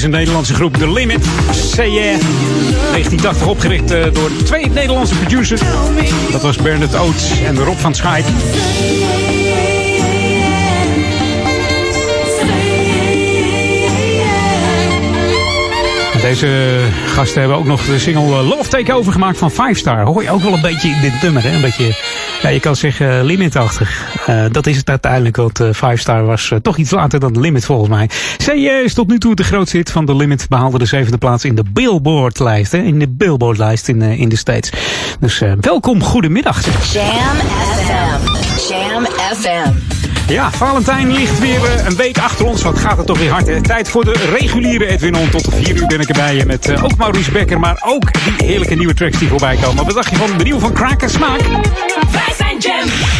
van deze Nederlandse groep The Limit. Say yeah. 1980 opgericht eh, door twee Nederlandse producers. Dat was Bernard Oates en Rob van Schaik. Deze gasten hebben ook nog de single eh, Love Takeover gemaakt van Five Star. Hoor je ook wel een beetje in dit nummer, hè? Een beetje, ja, je kan zeggen limitachtig. Uh, dat is het uiteindelijk, want uh, Five Star was uh, toch iets later dan de Limit volgens mij. CJ is tot nu toe de grootste hit van de Limit. Behaalde de zevende plaats in de Billboard-lijst, hè? In de Billboard-lijst in, in de States. Dus welkom, goedemiddag. Jam FM. Jam FM. Ja, Valentijn ligt weer een week achter ons. Wat gaat het toch weer hard, hè? Tijd voor de reguliere Edwin On. Tot 4 uur ben ik erbij. je met uh, ook Maurice Becker, maar ook die heerlijke nieuwe tracks die voorbij komen. Wat dacht je van de nieuwe van Kraken Smaak? Wij zijn Jam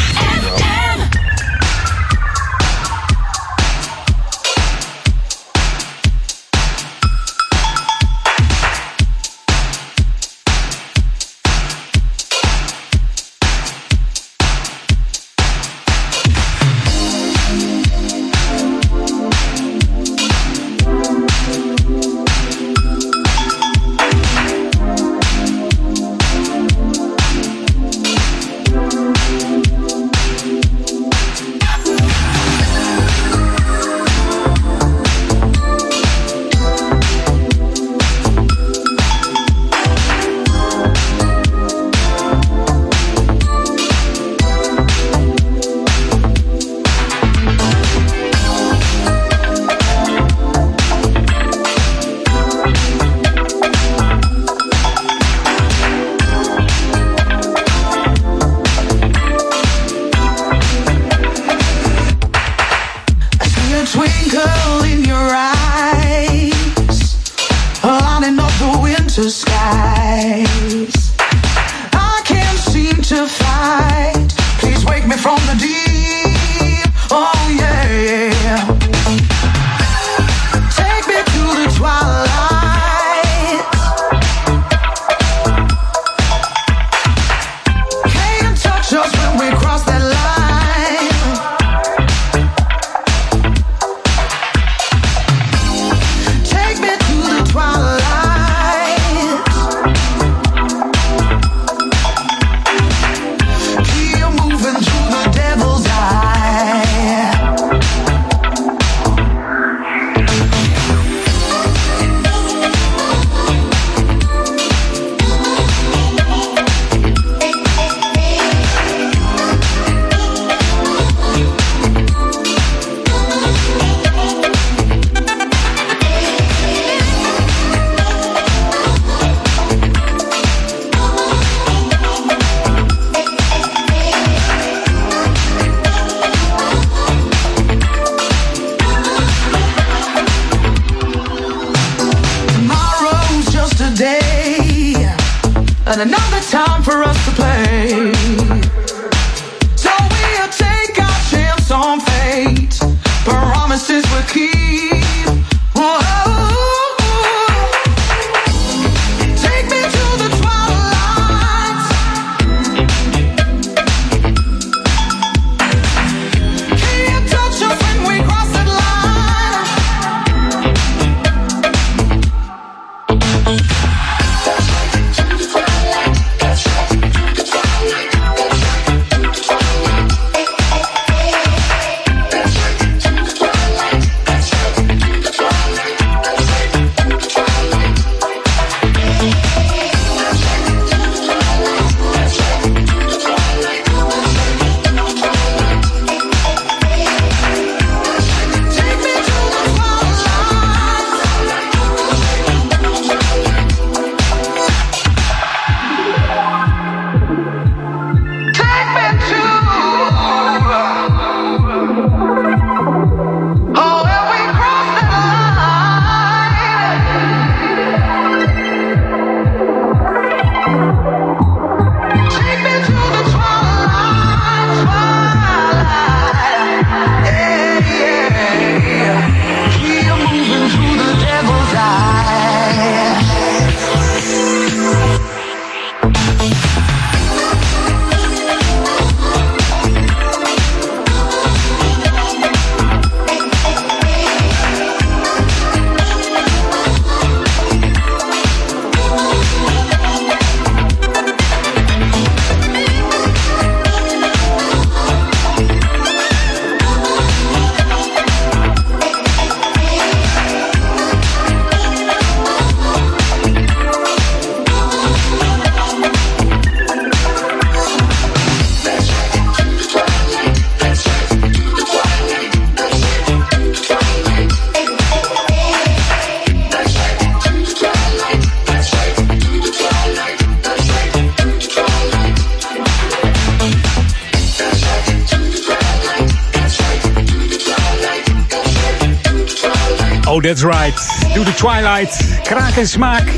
En Smaak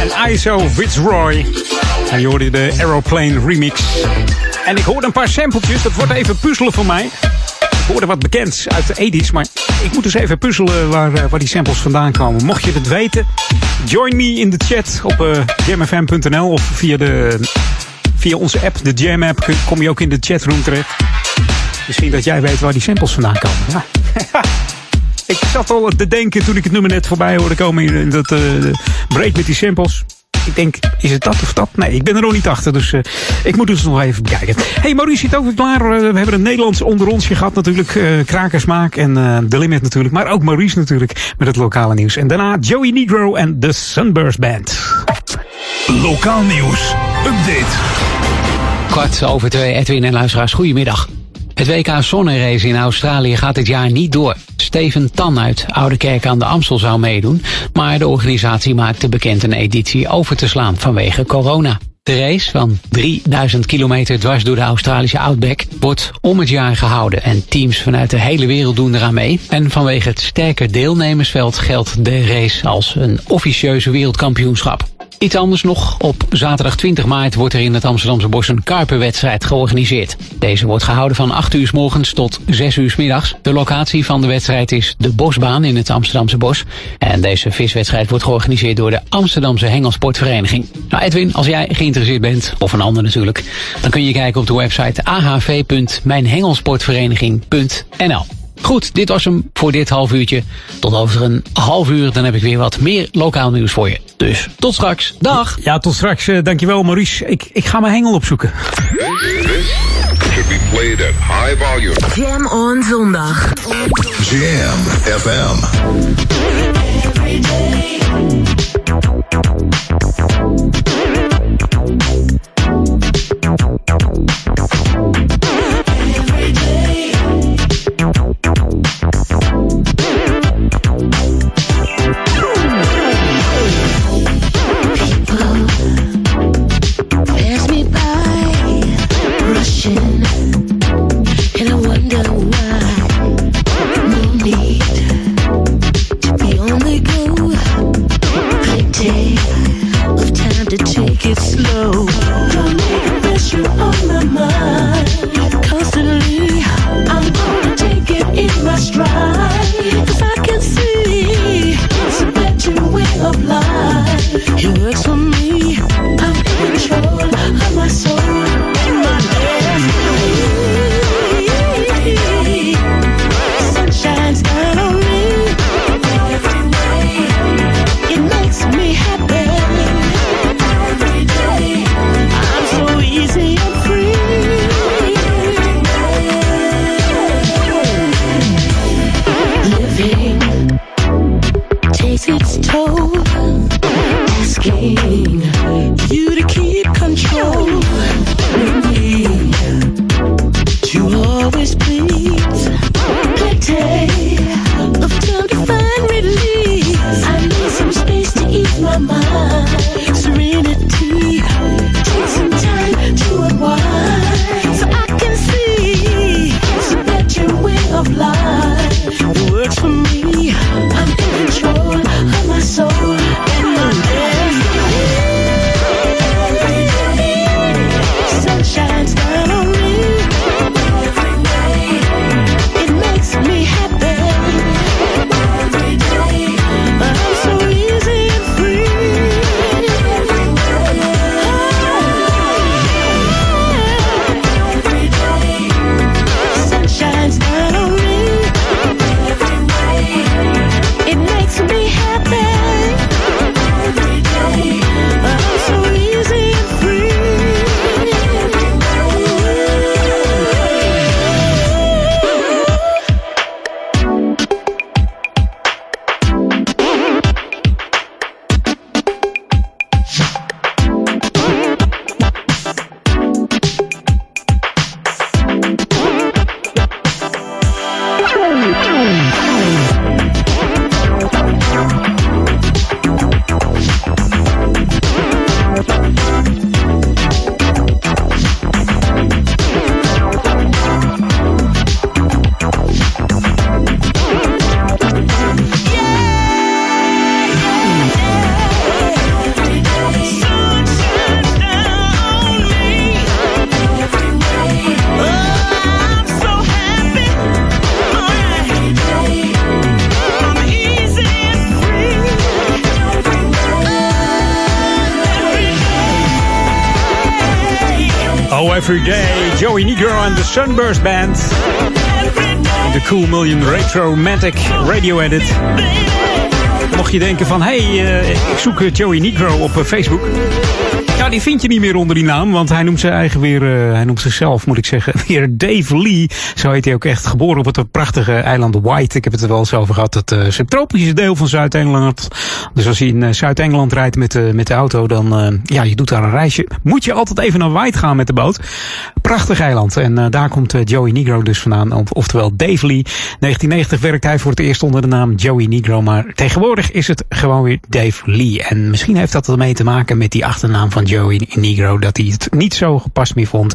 en ISO Fitzroy. En je hoorde de Aeroplane remix. En ik hoorde een paar sampletjes, dat wordt even puzzelen voor mij. Ik hoorde wat bekends uit de 80s, maar ik moet dus even puzzelen waar, eh, waar die samples vandaan komen. Mocht je het weten, join me in de chat op uh, of via, de, via onze app, de Jam app, kom je ook in de chatroom terecht. Misschien dat jij weet waar die samples vandaan komen. Ja. Ik zat al te denken toen ik het nummer net voorbij hoorde komen in dat uh, break met die samples. Ik denk, is het dat of dat? Nee, ik ben er nog niet achter, dus uh, ik moet dus nog even bekijken. hey, Maurice zit ook weer klaar. Uh, we hebben een Nederlands onder onsje gehad natuurlijk. Uh, Krakersmaak en The Limit natuurlijk. Maar ook Maurice natuurlijk met het lokale nieuws. En daarna Joey Negro en The Sunburst Band. Lokaal nieuws. Update. Kwart over twee, Edwin en luisteraars. Goedemiddag. Het WK Zonnerace in Australië gaat dit jaar niet door. Steven Tan uit Oudekerk aan de Amstel zou meedoen, maar de organisatie maakte bekend een editie over te slaan vanwege corona. De race van 3000 kilometer dwars door de Australische Outback wordt om het jaar gehouden en teams vanuit de hele wereld doen eraan mee. En vanwege het sterke deelnemersveld geldt de race als een officieuze wereldkampioenschap. Iets anders nog. Op zaterdag 20 maart wordt er in het Amsterdamse Bos een karpenwedstrijd georganiseerd. Deze wordt gehouden van 8 uur s morgens tot 6 uur s middags. De locatie van de wedstrijd is de Bosbaan in het Amsterdamse Bos. En deze viswedstrijd wordt georganiseerd door de Amsterdamse Hengelsportvereniging. Nou Edwin, als jij geïnteresseerd bent, of een ander natuurlijk, dan kun je kijken op de website ahv.mijnhengelsportvereniging.nl. Goed, dit was hem voor dit half uurtje. Tot over een half uur, dan heb ik weer wat meer lokaal nieuws voor je. Dus tot straks. Dag. Ja, tot straks. Uh, dankjewel Maurice. Ik, ik ga mijn hengel opzoeken. Jam on zondag. Jam FM. De Sunburst Band. De Cool Million Retromantic Radio Edit. Mocht je denken van, hé, hey, uh, ik zoek Joey Negro op Facebook. Die vind je niet meer onder die naam, want hij noemt zijn eigen weer, uh, hij noemt zichzelf, moet ik zeggen, weer Dave Lee. Zo heet hij ook echt geboren op het prachtige eiland White. Ik heb het er wel eens over gehad, het subtropische deel van Zuid-Engeland. Dus als je in uh, Zuid-Engeland rijdt met, uh, met de auto, dan, ja, je doet daar een reisje. Moet je altijd even naar White gaan met de boot. Prachtig eiland. En daar komt Joey Negro dus vandaan, oftewel Dave Lee. 1990 werkte hij voor het eerst onder de naam Joey Negro, maar tegenwoordig is het gewoon weer Dave Lee. En misschien heeft dat ermee te maken met die achternaam van Joey Negro dat hij het niet zo gepast meer vond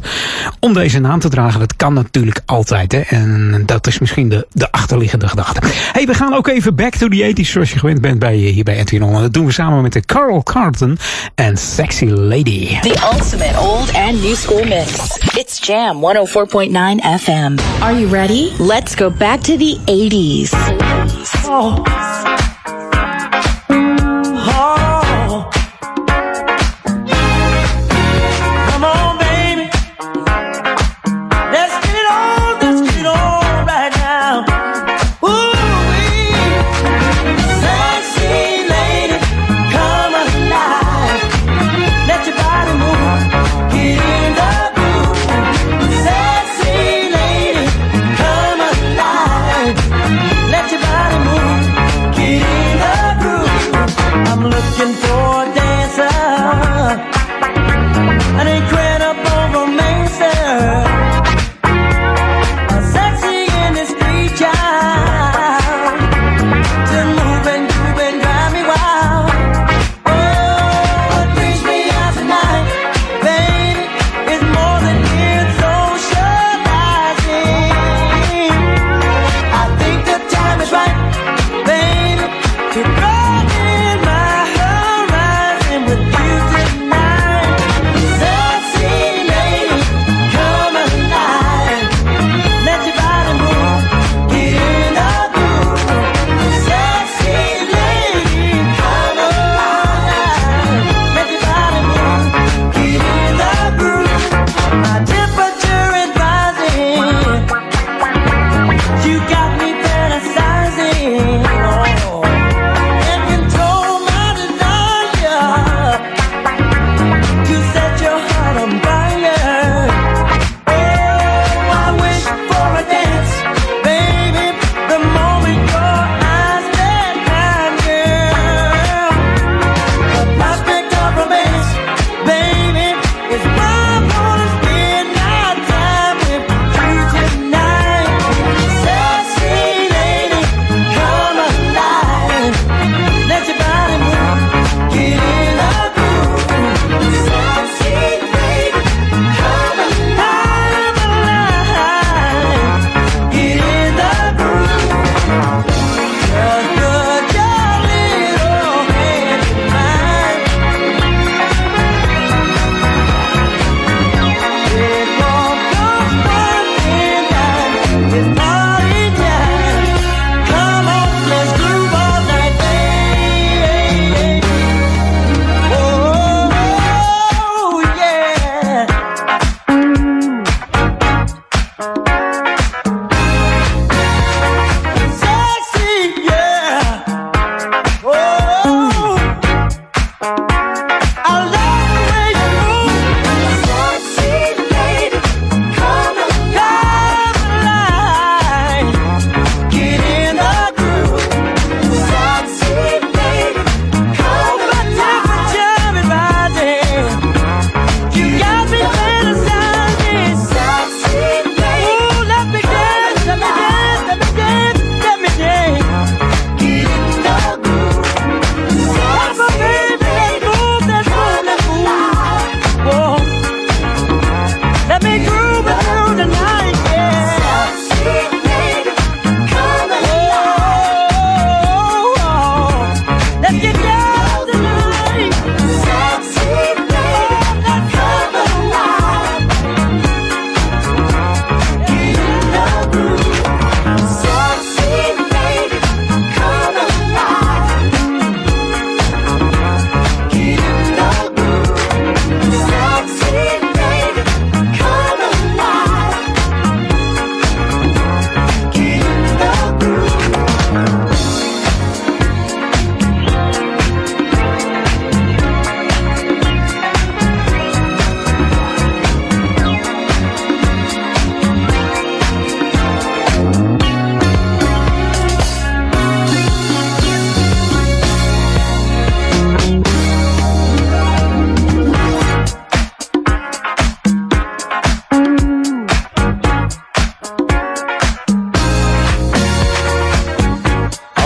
om deze naam te dragen. Dat kan natuurlijk altijd. Hè? En dat is misschien de, de achterliggende gedachte. Hey, we gaan ook even back to the 80s zoals je gewend bent bij, hier bij Edwin On. Dat doen we samen met de Carl Carlton en Sexy Lady. The ultimate old and new school mix. It's Jam 104.9 FM. Are you ready? Let's go back to the 80s. Oh.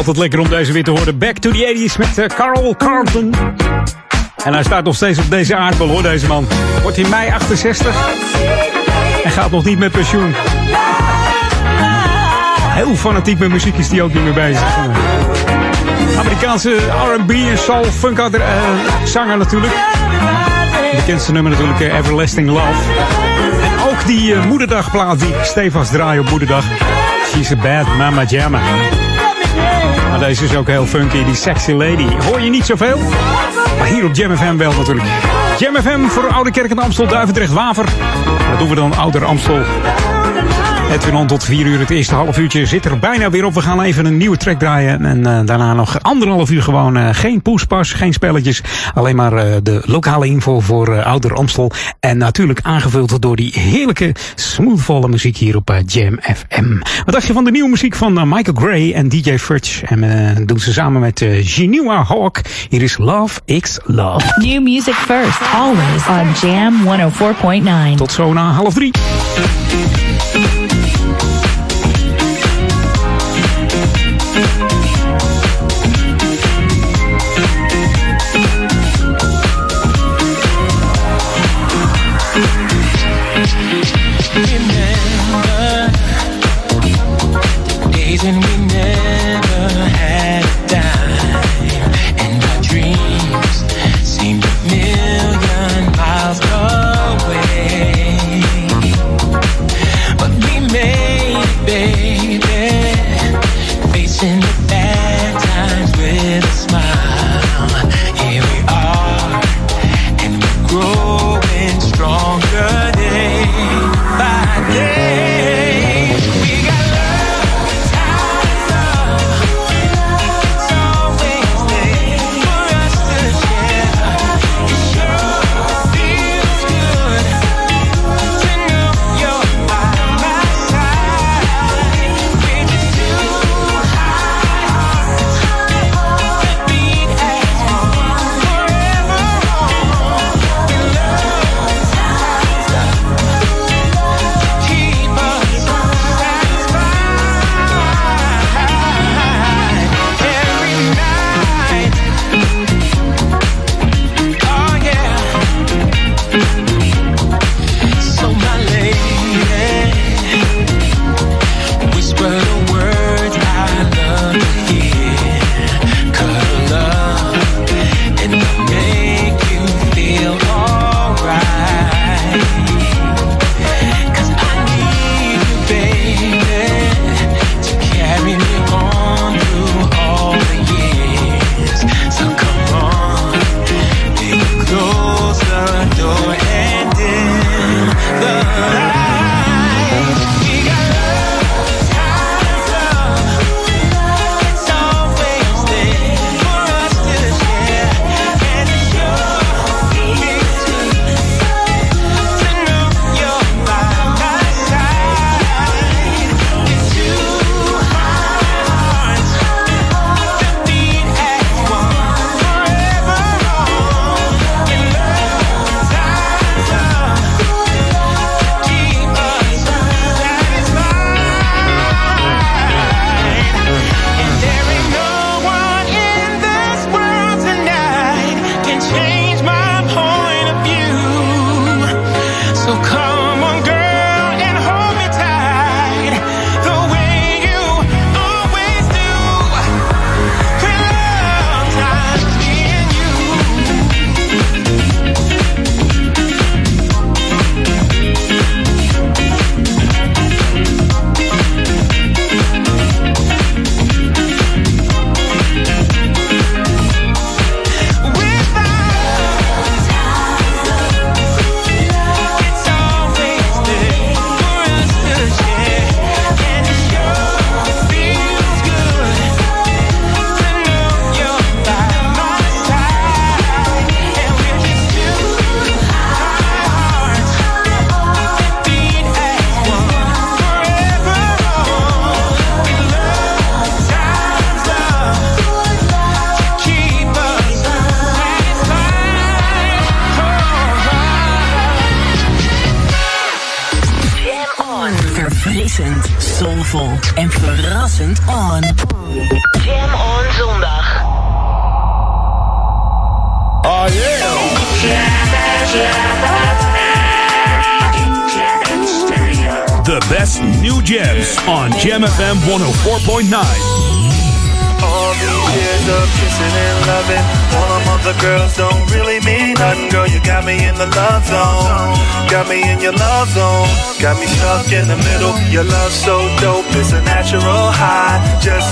Altijd lekker om deze weer te horen. Back to the 80s met uh, Carl Carlton. En hij staat nog steeds op deze aardbol hoor, deze man. Wordt in mei 68. En gaat nog niet met pensioen. Heel fanatiek met muziek is die ook niet meer bezig. Amerikaanse R&B en soul funk uh, zanger natuurlijk. Bekendste nummer natuurlijk uh, Everlasting Love. En ook die moederdagplaat die stevast draaien op moederdag. She's a bad mama jamma. Maar deze is ook heel funky, die sexy lady. Hoor je niet zoveel? Maar hier op Jam FM wel natuurlijk. Jam FM voor Oude Kerk en Amstel, Duivendrecht, Waver. Dat doen we dan Ouder Amstel. Edwin On tot 4 uur. Het eerste half uurtje zit er bijna weer op. We gaan even een nieuwe track draaien. En uh, daarna nog anderhalf uur gewoon uh, geen poespas, geen spelletjes. Alleen maar uh, de lokale info voor Ouder Amstel. En natuurlijk aangevuld door die heerlijke smoothvolle muziek hier op Jam FM. Wat dacht je van de nieuwe muziek van Michael Gray en DJ Fudge? En doen ze samen met uh, Genua Hawk. Hier is Love X Love. New music first, always on Jam 104.9. Tot zo na half drie. And we never had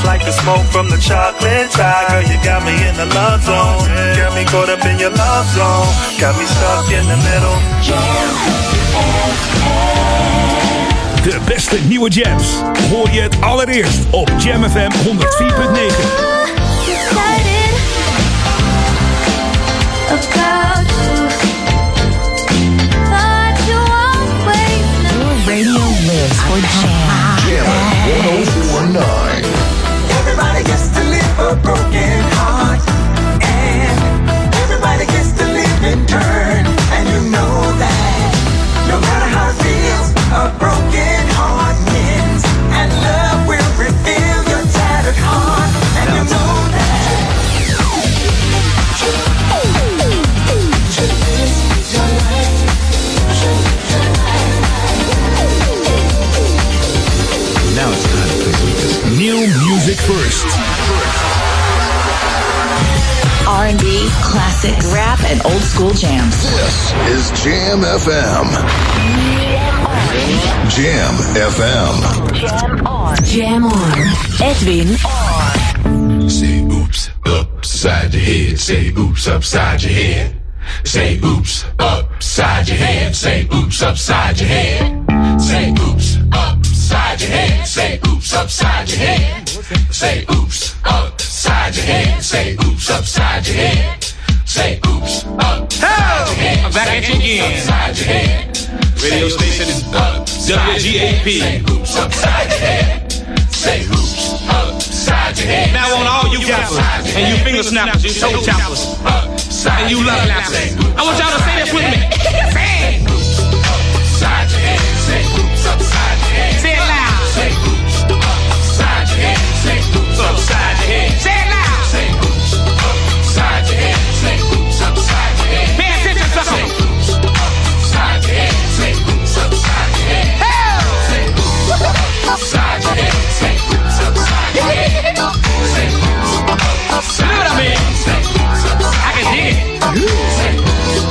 like the smoke from the chocolate tie. Girl, you got me in the love zone, got me caught up in your love zone, got me stuck in the middle. De beste nieuwe jams hoor je het allereerst op Jam FM 104.9. Your radio lives for Jam. Everybody gets to live a broken music first. R&B, classic, rap, and old school jams. This is Jam FM. Jam FM. Jam on. Jam on. Edwin Say oops upside your head. Say oops upside your head. Say oops upside your head. Say oops upside your head. Say oops upside your head. Say oops upside your head. Say oops upside your head. Say oops upside your head. Say oops upside your head. I'm back at you again. Upside your head. Radio station is WGAP. Say oops upside your head. Say oops upside your head. Now on all you gappers and you finger snappers, you toe choppers, and you love lappers. I want y'all to say this with me. Say Say upside your head. Say it loud. Say oops upside your head. Say oops upside your head. Pay attention, Say sucker. oops upside your head. Say oops upside your head. Hell. Say oops upside your head. Say oops upside your head. Say oops upside I mean? Say oops upside. Say oops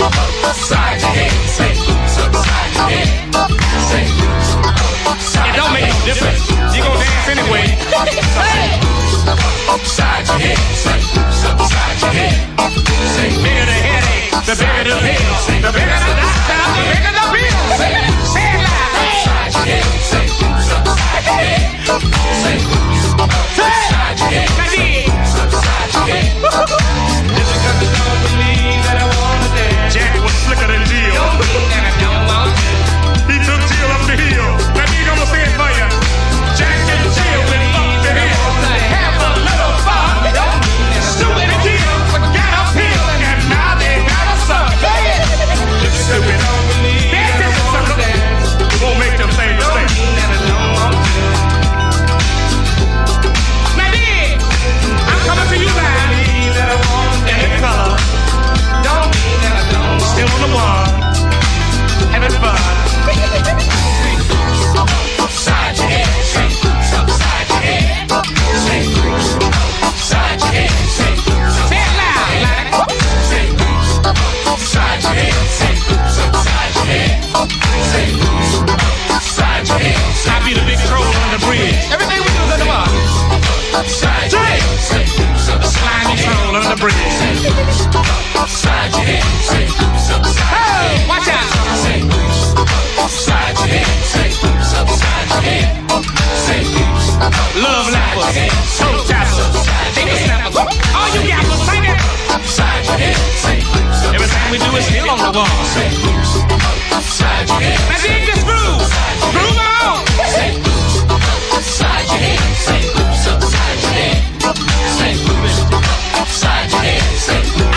upside your head. Say oops upside your head. Say It don't make no difference. You gonna dance anyway. upside your head. Say upside your head. Say Bigger the headache, the bigger the pill. The bigger the doctor, the bigger the bill. Say it loud. upside your head. Say upside your head. Say on the bridge. Hey, watch out. Love lappers, toe tappers, all you yappers, say that. Everything we do is still on the wall. Now dig this groove, groove on. Say, say, say, Offside, hands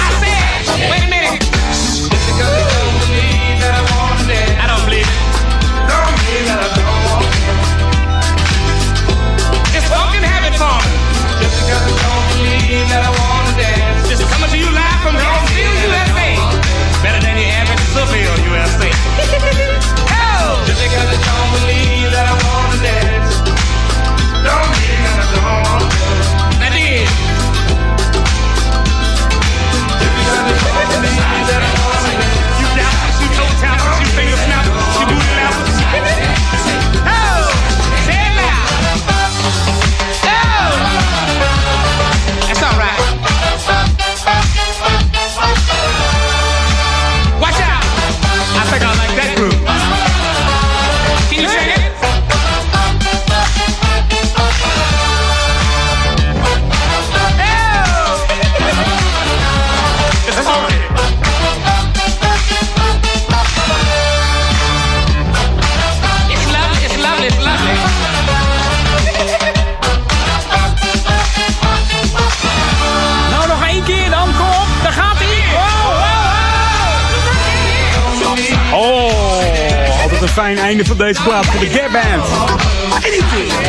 fijn einde van deze plaat voor de Gap Band.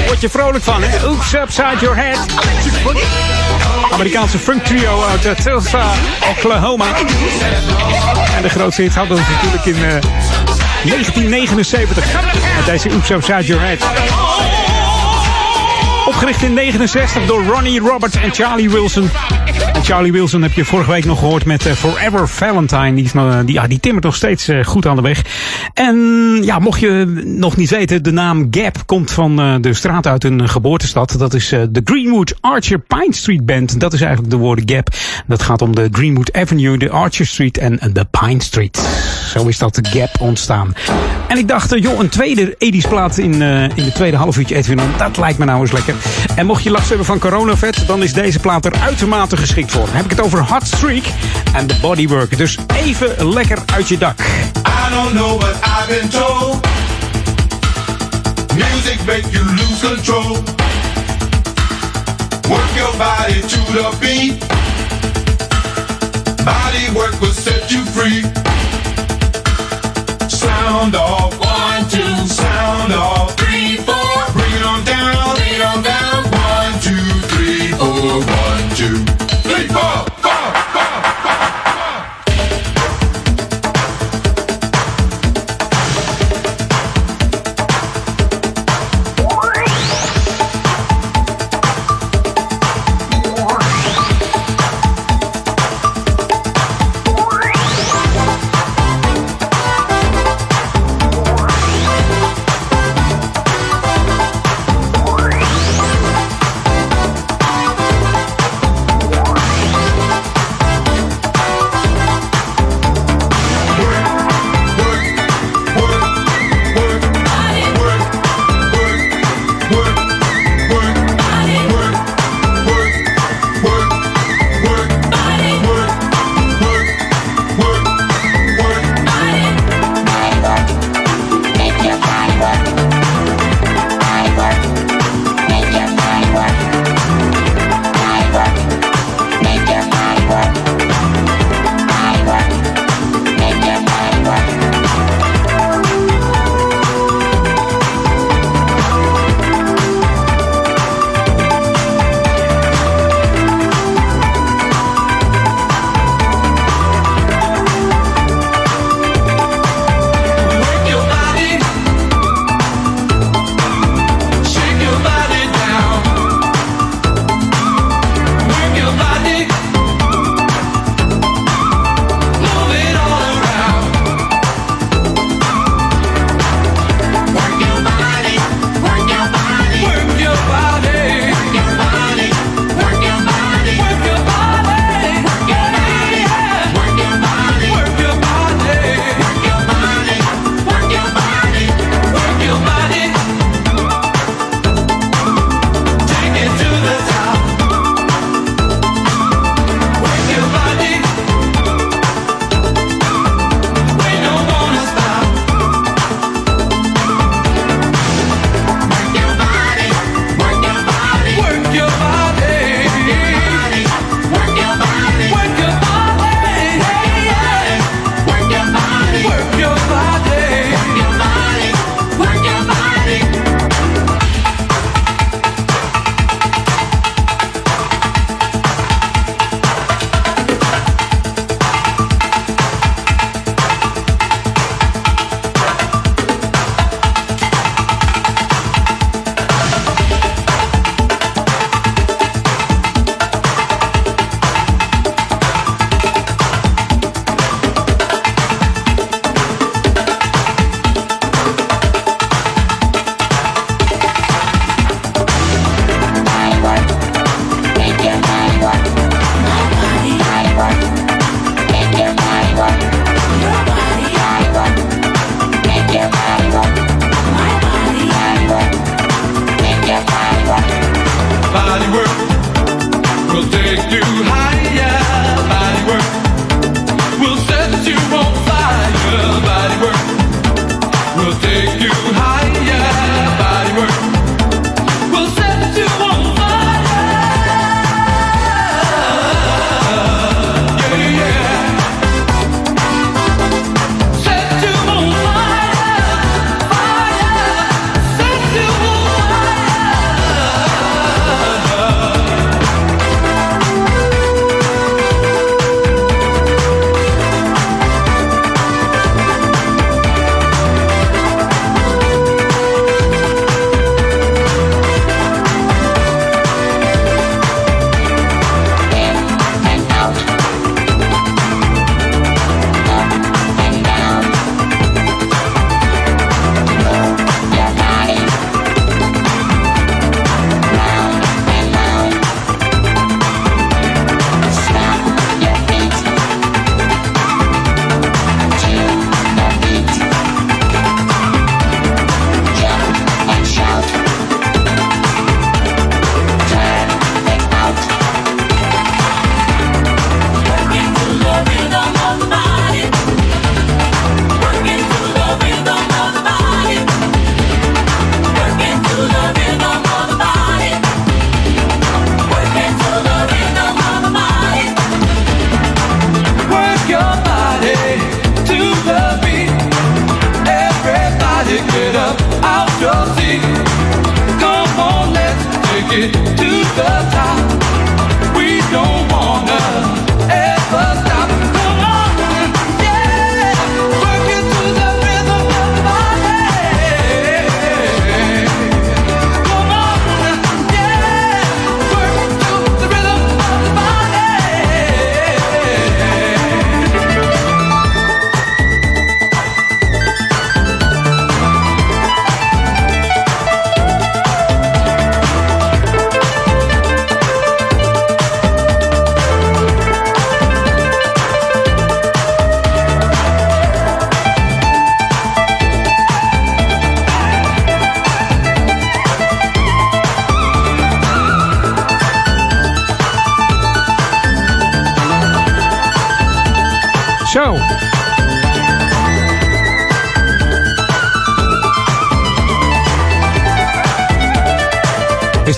Word je vrolijk van, hè? Oops, upside your head. Amerikaanse funk trio uit eh, Tulsa, Oklahoma. En de grootste hit hadden we natuurlijk in eh, 1979. Met deze Oops, upside your head. Opgericht in 69 door Ronnie Roberts en Charlie Wilson. En Charlie Wilson heb je vorige week nog gehoord met eh, Forever Valentine. Die, eh, die, ja, die timmert nog steeds eh, goed aan de weg. En ja, mocht je nog niet weten, de naam Gap komt van eh, de straat uit een geboortestad. Dat is eh, de Greenwood Archer Pine Street Band. Dat is eigenlijk de woorden Gap. Dat gaat om de Greenwood Avenue, de Archer Street en de Pine Street. Zo is dat de Gap ontstaan. En ik dacht, eh, joh, een tweede Edis plaat in, eh, in de tweede halfuurtje Edwin. Dat lijkt me nou eens lekker. En mocht je last hebben van coronavet, dan is deze plaat er uitermate geschikt voor. Dan heb ik het over Hot Streak en de Bodywork. Dus even lekker uit je dak. I don't know, but I've been told music make you lose control. Work your body to the beat. Body work will set you free. Sound off, one, two, sound off,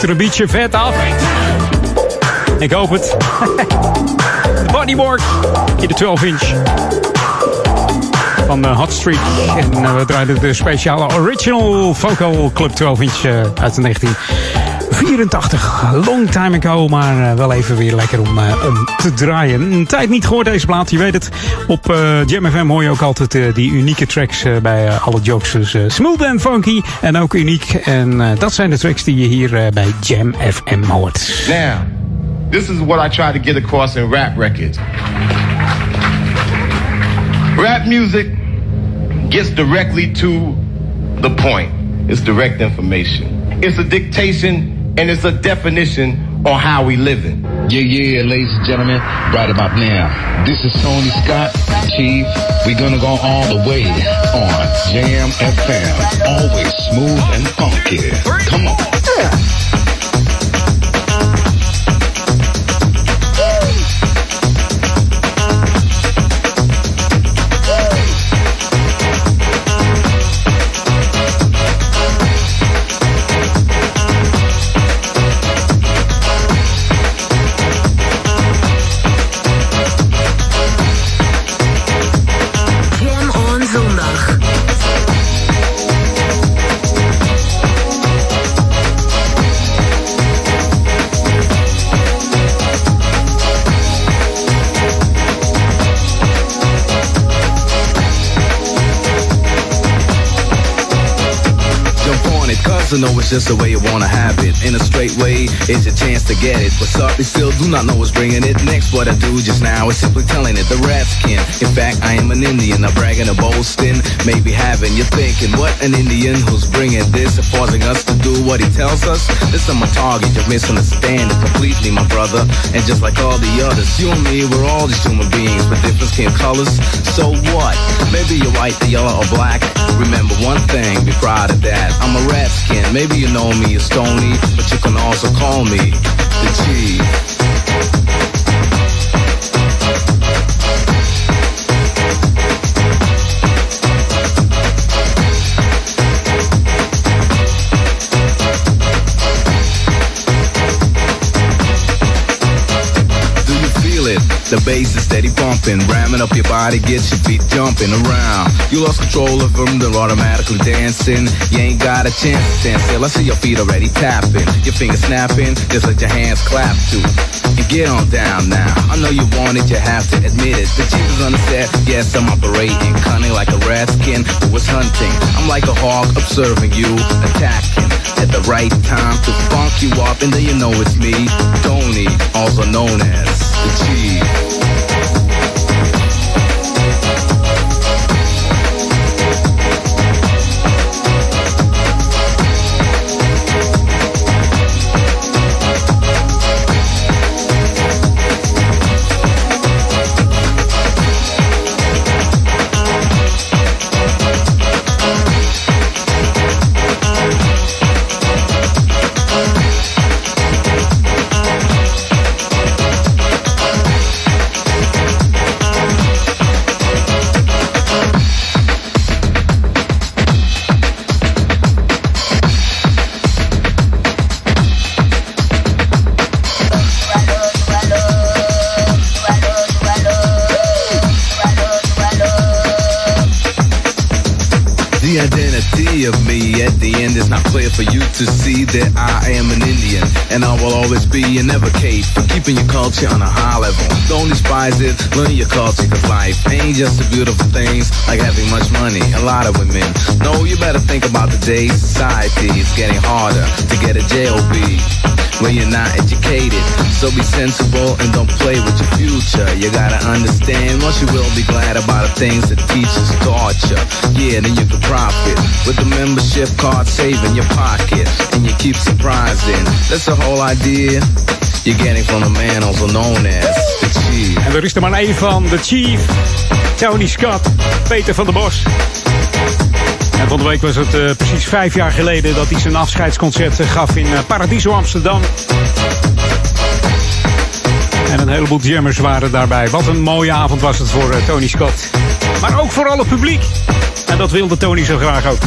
er een beetje vet af. Ik hoop het. De bodywork in de 12 inch. Van eh, Hot Street En eh, we draaiden de speciale original Vocal Club 12 inch eh, uit 19. 84. Long time ago, maar eh, wel even weer lekker om, eh, om te draaien. Een tijd niet gehoord deze plaat, je weet het. Op uh, Jam FM hoor je ook altijd die unieke tracks bij alle Jokers, dus, smooth en funky en ook uniek. En dat zijn de tracks die je hier bij Jam FM hoort. Now, this is what I try to get across in rap records. Rap music gets directly to the point. It's direct information. It's a dictation and it's a definition on how we living. Yeah, yeah, ladies and gentlemen, right about now. This is Tony Scott, Chief. We're gonna go all the way on Jam FM. Always smooth and funky. Come on. I know it's just the way you wanna have it. In a straight way, it's your chance to get it. What's up, they still do not know what's bringing it. Next, what I do just now is simply telling it. The rats can. In fact, I am an Indian, not bragging or boasting. Maybe having you thinking, what an Indian who's bringing this and forcing us to do what he tells us. This is my target, you're misunderstanding completely, my brother. And just like all the others, you and me, we're all just human beings, but different skin colors. So what? Maybe you're white, yellow, or black. Remember one thing, be proud of that. I'm a rat skin. Maybe you know me as Stony, but you can also call me the Chief. The bass is steady pumping, ramming up your body, gets your feet jumping around. You lost control of them, they're automatically dancing. You ain't got a chance to stand still. I see your feet already tapping, your fingers snapping, just let your hands clap too. And get on down now. I know you want it, you have to admit it. The Jesus on the set, yes, I'm operating, cunning like a rat skin who was hunting. I'm like a hawk observing you, attacking at the right time to funk you up, and then you know it's me, Tony, also known as the Chief. Not clear for you to see that I am an Indian and I will always be and advocate for keeping your culture on a high level. Don't despise it, learn your culture cause life ain't just the beautiful things like having much money, a lot of women. No, you better think about the day society is getting harder to get a JOB when you're not educated. So be sensible and don't play with your future. You gotta understand, once you will be glad about the things that teachers taught you. Yeah, then you can profit with the membership card saving your pocket, and you keep surprising. That's the whole idea you're getting from the man also known as the Chief. En er is er maar één van, de Chief, Tony Scott, Peter van der Bos. En van de week was het eh, precies vijf jaar geleden dat hij zijn afscheidsconcert eh, gaf in eh, Paradiso Amsterdam. En een heleboel jammers waren daarbij. Wat een mooie avond was het voor Tony Scott. Maar ook voor alle publiek. En dat wilde Tony zo graag ook.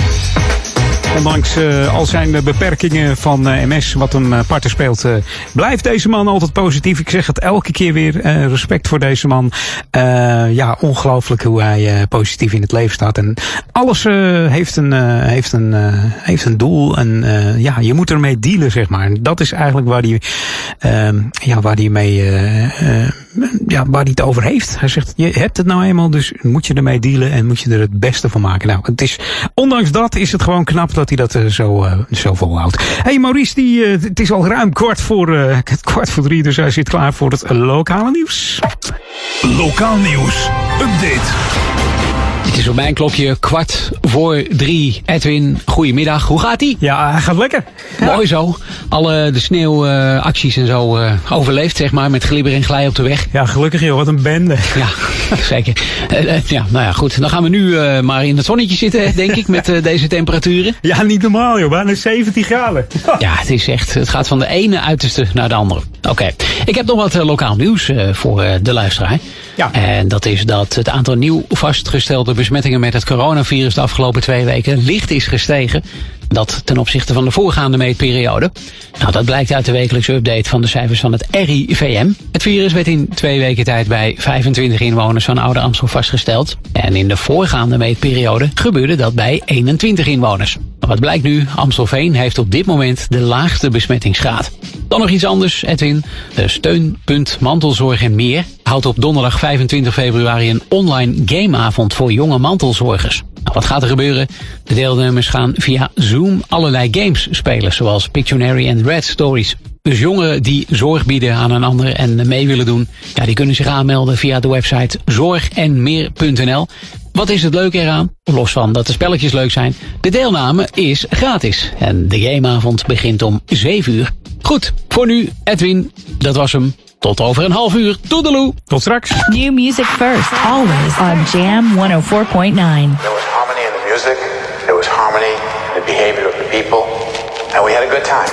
Ondanks eh, al zijn beperkingen van eh, MS, wat hem uh, parten speelt, blijft deze man altijd positief. Ik zeg het elke keer weer. respect voor deze man. Ja, ongelooflijk hoe hij positief in het leven staat. En alles heeft, een, heeft, een, heeft een doel. En ja, je moet ermee dealen, zeg maar. En dat is eigenlijk waar hij, ehm, ja, waar hij mee, ja, waar hij het over heeft. Hij zegt, je hebt het nou eenmaal, dus moet je ermee dealen en moet je er het beste van maken. Nou, het is, ondanks dat is het gewoon knap dat hij dat eh, zo, eh, zo volhoudt. hey Maurice, die, eh, het is al ruim kwart voor, kwart voor drie, dus hij zit klaar voor het lokale nieuws. Lokaal nieuws. Update. Het is op mijn klokje kwart voor drie. Edwin, goedemiddag. Hoe gaat ie? Ja, hij gaat lekker. Mooi zo. Alle de sneeuwacties en zo eh, overleefd, zeg maar, met glibber en glij op de weg. Ja, gelukkig joh, wat een bende. Ja, zeker. Eh, eh, ja, nou ja, goed. Dan gaan we nu maar in het zonnetje zitten, denk ik, met deze temperaturen. Ja, niet normaal joh, bijna 17 graden. Ja, het is echt, het gaat van de ene uiterste naar de andere. Oké, ik heb nog wat lokaal nieuws voor de luisteraar. Ja. En dat is dat het aantal nieuw vastgestelde besmettingen met het coronavirus de afgelopen twee weken licht is gestegen. Dat ten opzichte van de voorgaande meetperiode. Nou, dat blijkt uit de wekelijkse update van de cijfers van het RIVM. Het virus werd in twee weken tijd bij 25 inwoners van Oude Amstel vastgesteld. En in de voorgaande meetperiode gebeurde dat bij 21 inwoners. Wat blijkt nu? Amstelveen heeft op dit moment de laagste besmettingsgraad. Dan nog iets anders, Edwin. De steunpunt Mantelzorg en meer houdt op donderdag 25 februari een online gameavond voor jonge mantelzorgers. Nou, wat gaat er gebeuren? De deelnemers gaan via Zoom allerlei games spelen, zoals Pictionary en Red Stories. Dus jongeren die zorg bieden aan een ander en mee willen doen, ja, die kunnen zich aanmelden via de website zorgenmeer.nl. Wat is het leuke eraan? Los van dat de spelletjes leuk zijn, de deelname is gratis. En de gameavond begint om 7 uur. Goed, voor nu, Edwin, dat was hem. Tot over een half uur. Toedeloe. Tot straks. New music first, always on Jam 104.9. music, there was harmony the behavior of the people, and we had a good time.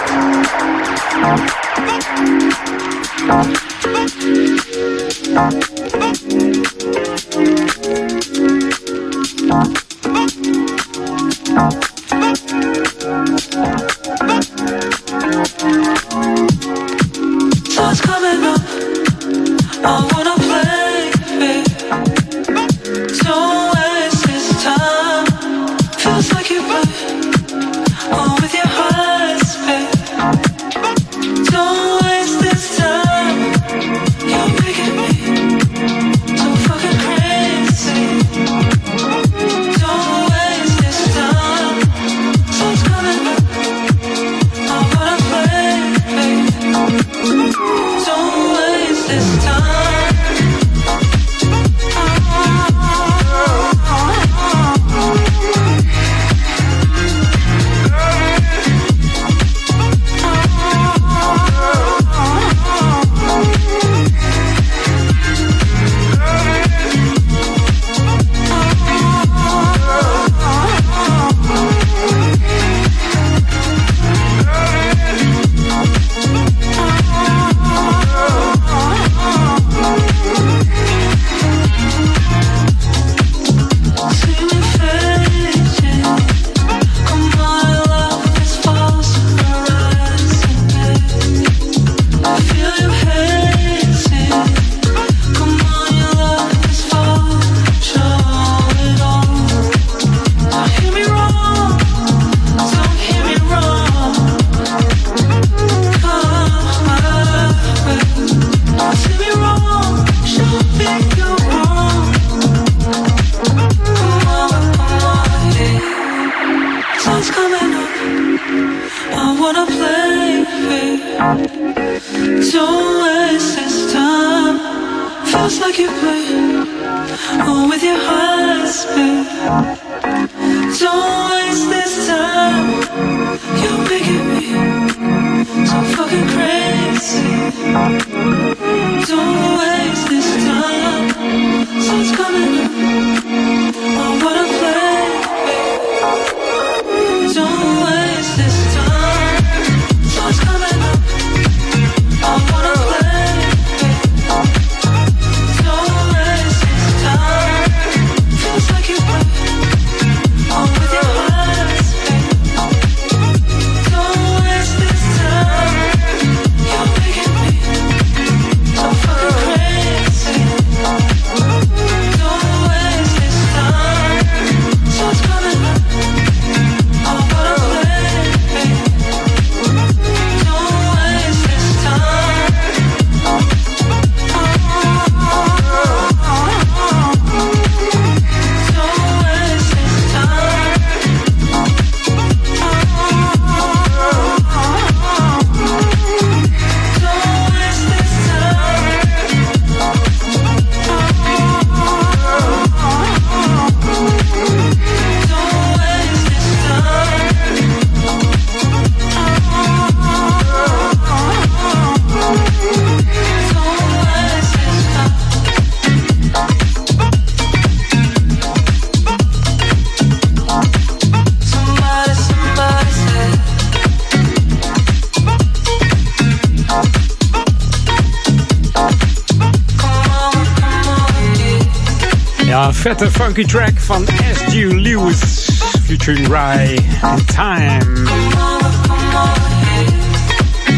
Vette funky track van S.G. Lewis featuring Rai and Time.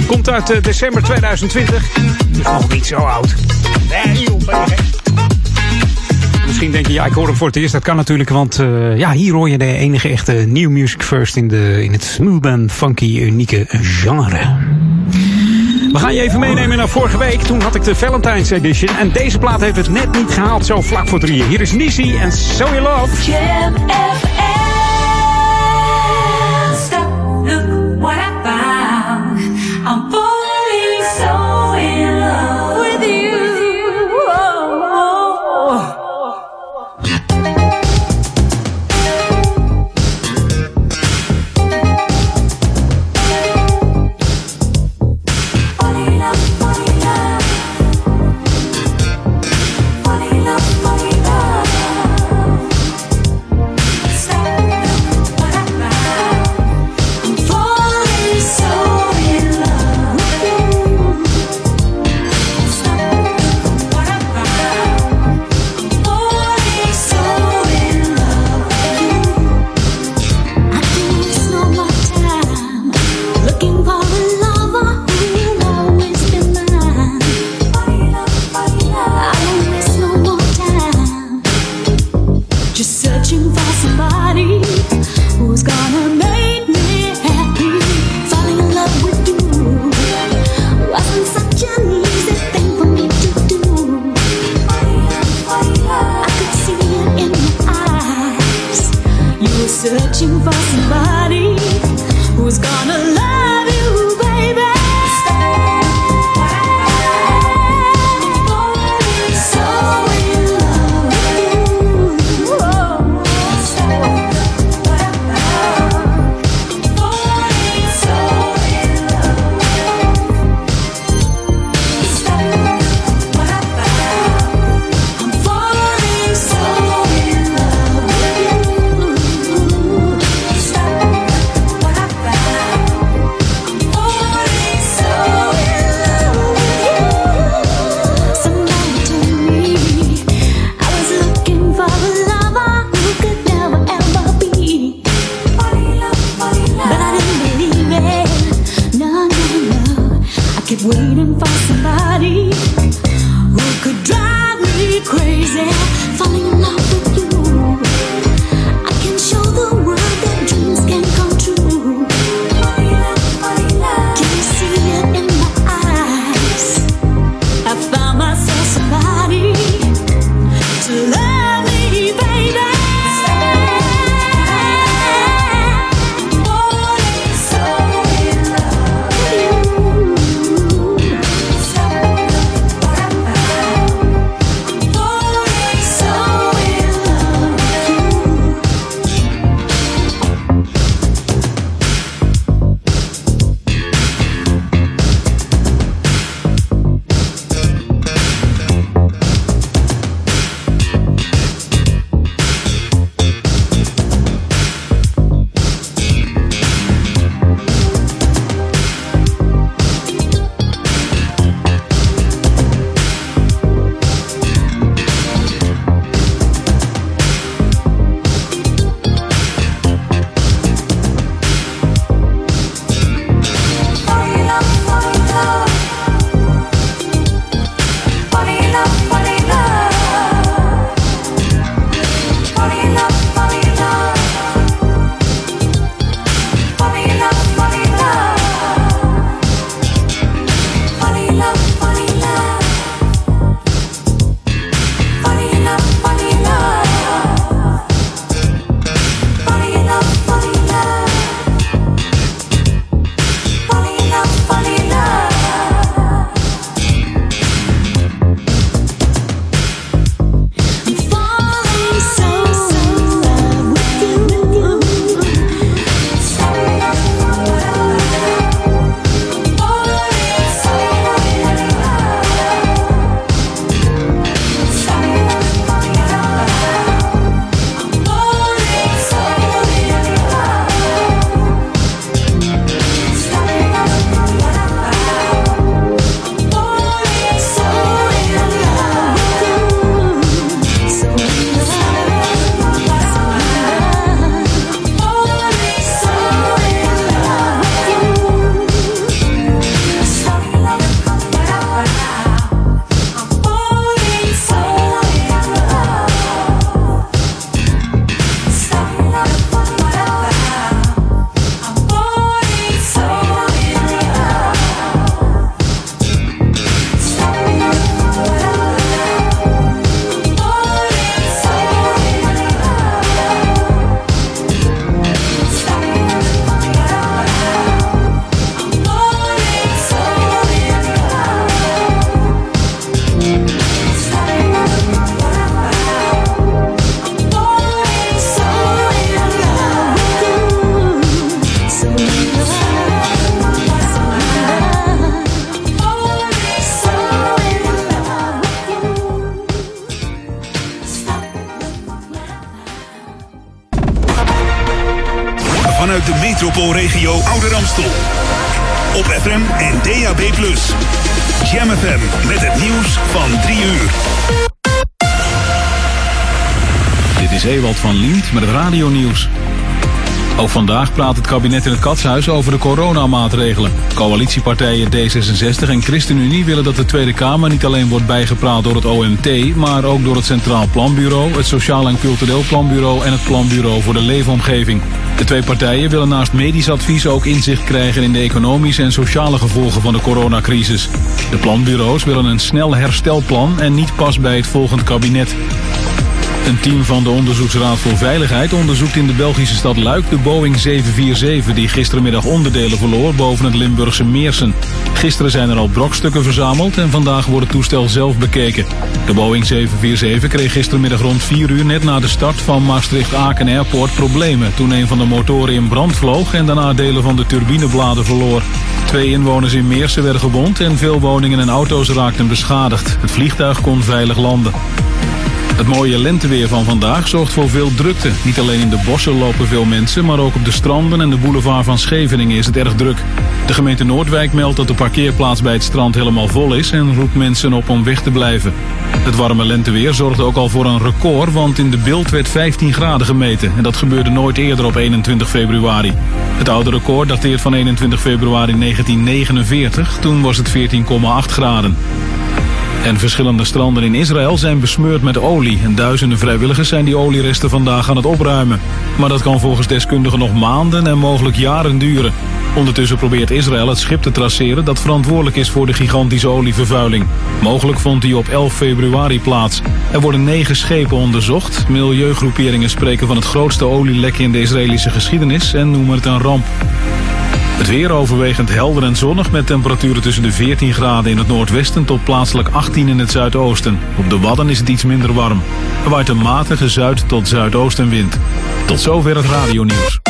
Komt uit eh, december 2020. Dus nog niet zo oud. Nee. Misschien denk je, ja, ik hoor hem voor het eerst. Dat kan natuurlijk, want eh, ja, hier hoor je de enige echte new music first in, de, in het smooth and funky unieke genre. We gaan je even meenemen naar vorige week. Toen had ik de Valentine's Edition. En deze plaat heeft het net niet gehaald, zo vlak voor drieën. Hier is Nisi en So You Love. Kabinet in het Katshuis over de coronamaatregelen. Coalitiepartijen D66 en ChristenUnie willen dat de Tweede Kamer niet alleen wordt bijgepraat door het OMT, maar ook door het Centraal Planbureau, het Sociaal en Cultureel Planbureau en het Planbureau voor de Leefomgeving. De twee partijen willen naast medisch advies ook inzicht krijgen in de economische en sociale gevolgen van de coronacrisis. De planbureaus willen een snel herstelplan en niet pas bij het volgend kabinet. Een team van de Onderzoeksraad voor Veiligheid onderzoekt in de Belgische stad Luik de Boeing 747 die gistermiddag onderdelen verloor boven het Limburgse Meersen. Gisteren zijn er al brokstukken verzameld en vandaag wordt het toestel zelf bekeken. De Boeing 747 kreeg gistermiddag rond 4 uur net na de start van Maastricht-Aken Airport problemen toen een van de motoren in brand vloog en daarna delen van de turbinebladen verloor. Twee inwoners in Meersen werden gewond en veel woningen en auto's raakten beschadigd. Het vliegtuig kon veilig landen. Het mooie lenteweer van vandaag zorgt voor veel drukte. Niet alleen in de bossen lopen veel mensen, maar ook op de stranden en de boulevard van Scheveningen is het erg druk. De gemeente Noordwijk meldt dat de parkeerplaats bij het strand helemaal vol is en roept mensen op om weg te blijven. Het warme lenteweer zorgde ook al voor een record, want in de beeld werd 15 graden gemeten. En dat gebeurde nooit eerder op 21 februari. Het oude record dateert van 21 februari 1949, toen was het 14,8 graden. En verschillende stranden in Israël zijn besmeurd met olie. En duizenden vrijwilligers zijn die olieresten vandaag aan het opruimen. Maar dat kan volgens deskundigen nog maanden en mogelijk jaren duren. Ondertussen probeert Israël het schip te traceren dat verantwoordelijk is voor de gigantische olievervuiling. Mogelijk vond die op 11 februari plaats. Er worden negen schepen onderzocht. Milieugroeperingen spreken van het grootste olielek in de Israëlische geschiedenis en noemen het een ramp. Het weer overwegend helder en zonnig met temperaturen tussen de 14 graden in het noordwesten tot plaatselijk 18 in het zuidoosten. Op de Wadden is het iets minder warm. Er waait een matige zuid- tot zuidoostenwind. Tot zover het radionieuws.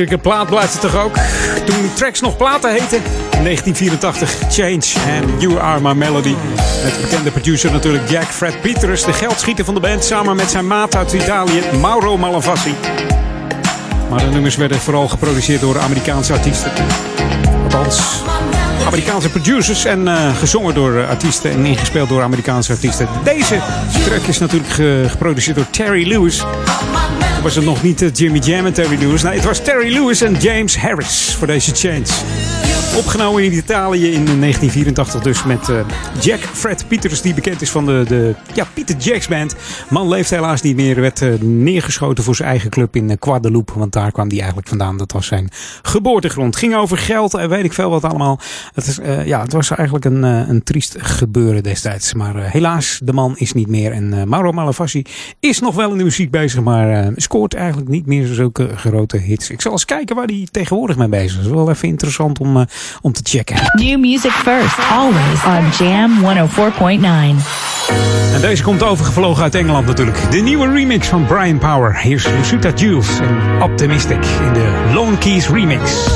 Heerlijke plaat blijft het toch ook. Toen tracks nog platen heten. In 1984, Change and You Are My Melody. Met de bekende producer natuurlijk Jack Fred Peters. De geldschieter van de band samen met zijn maat uit Italië, Mauro Malavasi. Maar de nummers werden vooral geproduceerd door Amerikaanse artiesten. Althans, Amerikaanse producers en eh, gezongen door artiesten en ingespeeld door Amerikaanse artiesten. Deze track is natuurlijk ge- geproduceerd door Terry Lewis. Was het nog niet eh, Jimmy Jam en Terry Lewis. Nee, het was Terry Lewis en James Harris voor deze Change. Opgenomen in Italië in 1984 dus met eh, Jack Fred Peters, die bekend is van de, de ja, Peter Jacks Band. Man leeft helaas niet meer, werd eh, neergeschoten voor zijn eigen club in Guadeloupe. Want daar kwam hij eigenlijk vandaan. Dat was zijn geboortegrond. Ging over geld en weet ik veel wat allemaal. Het, is, eh, ja, het was eigenlijk een, eh, een triest gebeuren destijds. Maar eh, helaas, de man is niet meer. En eh, Mauro Malavasi is nog wel in de muziek bezig, maar eh, scoort eigenlijk niet meer zulke grote hits. Ik zal eens kijken waar hij tegenwoordig mee bezig is. Wel even interessant om, eh, om te checken. New music first, always on Jam 104.9. En deze komt overgevlogen uit Engeland natuurlijk. De nieuwe remix van Brian Power. Hier is Lusuta Jules en Optimistic in de Lone Keys remix.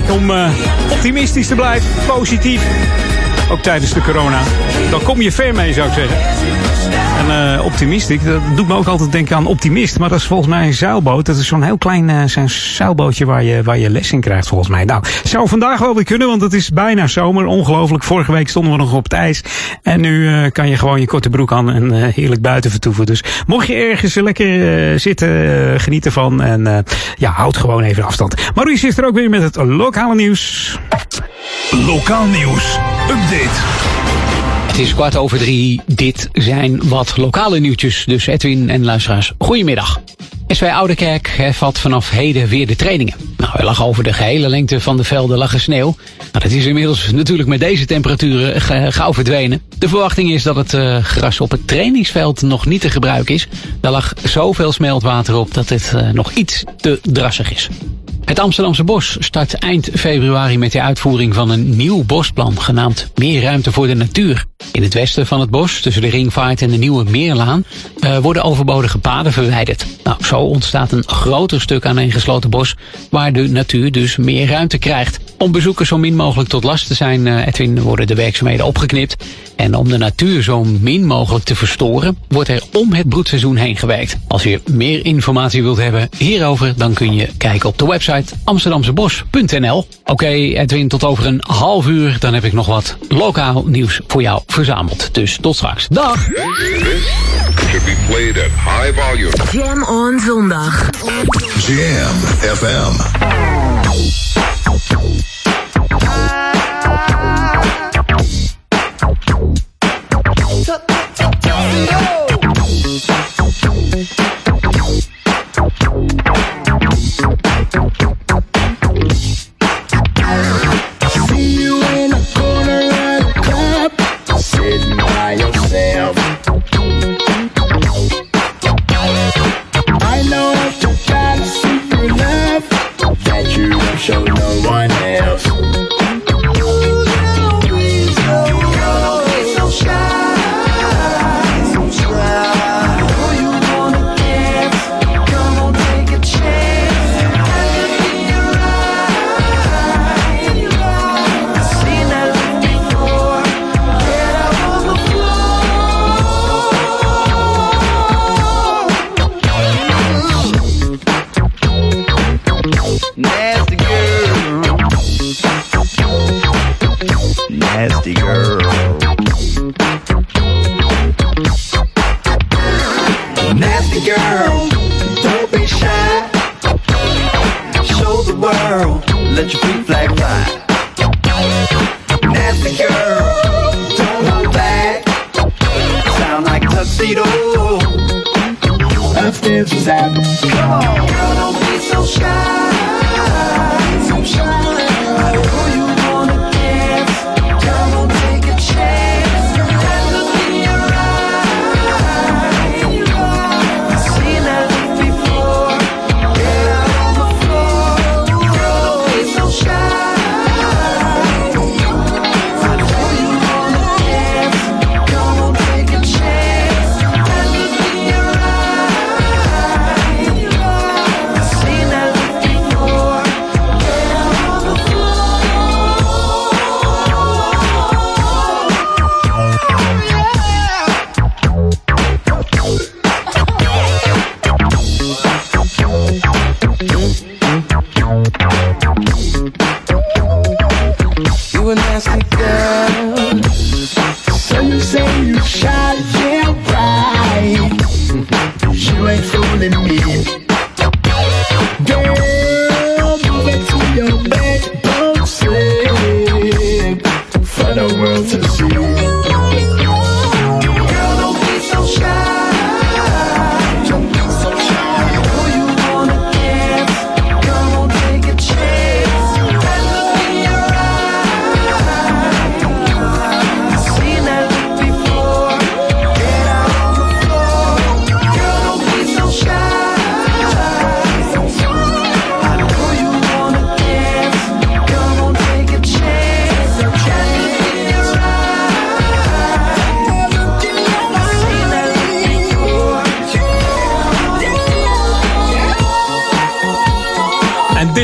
Om eh, optimistisch te blijven, positief. Ook tijdens de corona. Dan kom je ver mee, zou ik zeggen. En eh optimistisch, dat doet me ook altijd denken aan optimist. Maar dat is volgens mij een zeilboot. Dat is zo'n heel klein eh, zo'n zeilbootje waar je, waar je les in krijgt, volgens mij. Nou, zou vandaag wel weer kunnen, want het is bijna zomer. Ongelooflijk. Vorige week stonden we nog op het ijs. En nu eh, kan je gewoon je korte broek aan en eh, heerlijk buiten vertoeven. Dus mocht je ergens lekker eh, zitten, eh, geniet ervan. En eh, ja, houd gewoon even afstand. Maurice is er ook weer met het lokale nieuws. Lokaal nieuws. Update. Het is kwart over drie. Dit zijn wat lokale nieuwtjes. Dus Edwin en luisteraars, goedemiddag. SV Oudekerk hervat vanaf heden weer de trainingen. Nou, er lag over de gehele lengte van de velden lag sneeuw. Nou, dat is inmiddels natuurlijk met deze temperaturen ge- gauw verdwenen. De verwachting is dat het eh, gras op het trainingsveld nog niet te gebruiken is. Daar lag zoveel smeltwater op dat het eh, nog iets te drassig is. Het Amsterdamse Bos start eind februari met de uitvoering van een nieuw bosplan genaamd Meer ruimte voor de natuur. In het westen van het bos, tussen de ringvaart en de nieuwe Meerlaan, eh, worden overbodige paden verwijderd. Nou, zo ontstaat een groter stuk aaneengesloten bos, waar de natuur dus meer ruimte krijgt. Om bezoekers zo min mogelijk tot last te zijn, eh, Edwin, worden de werkzaamheden opgeknipt. En om de natuur zo min mogelijk te verstoren, wordt er om het broedseizoen heen gewerkt. Als je meer informatie wilt hebben hierover, dan kun je kijken op de website amsterdamsebos.nl. Oké, Edwin, tot over een half uur, dan heb ik nog wat lokaal nieuws voor jou verzameld. Dus tot straks. Dag! Should be played at high volume. Jam on zondag. Jam FM.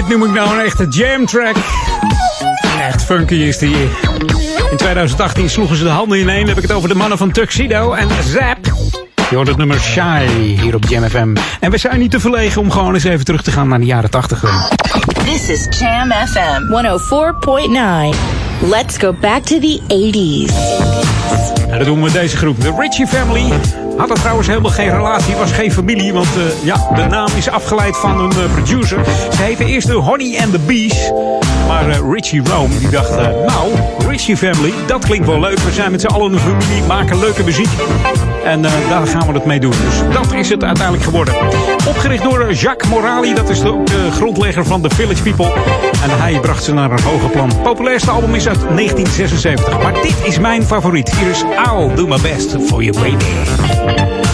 Dit noem ik nou een echte jam track. Echt funky is die. In 2018 sloegen ze de handen ineen. Dan heb ik het over de mannen van Tuxedo en Zap. Je hoort het nummer Shy hier op Jam FM. En we zijn niet te verlegen om gewoon eens even terug te gaan naar de jaren 80. This is Jam FM 104.9. Let's go back to the 80s. En dat doen we met deze groep. De Richie Family had er trouwens helemaal geen relatie, was geen familie. Want eh, ja, de naam is afgeleid van een eh, producer. Ze heette eerst de Honey and the Bees. Maar eh, Richie Rome die dacht, nou, Richie Family, dat klinkt wel leuk. We zijn met z'n allen een familie, maken leuke muziek. En eh, daar gaan we het mee doen. Dus dat is het uiteindelijk geworden. Opgericht door eh, Jacques Morali, dat is de, de grondlegger van The Village People. En hij bracht ze naar een hoger plan. Populairste album is uit 1976. Maar dit is mijn favoriet. Hier is I'll Do My Best For You Baby.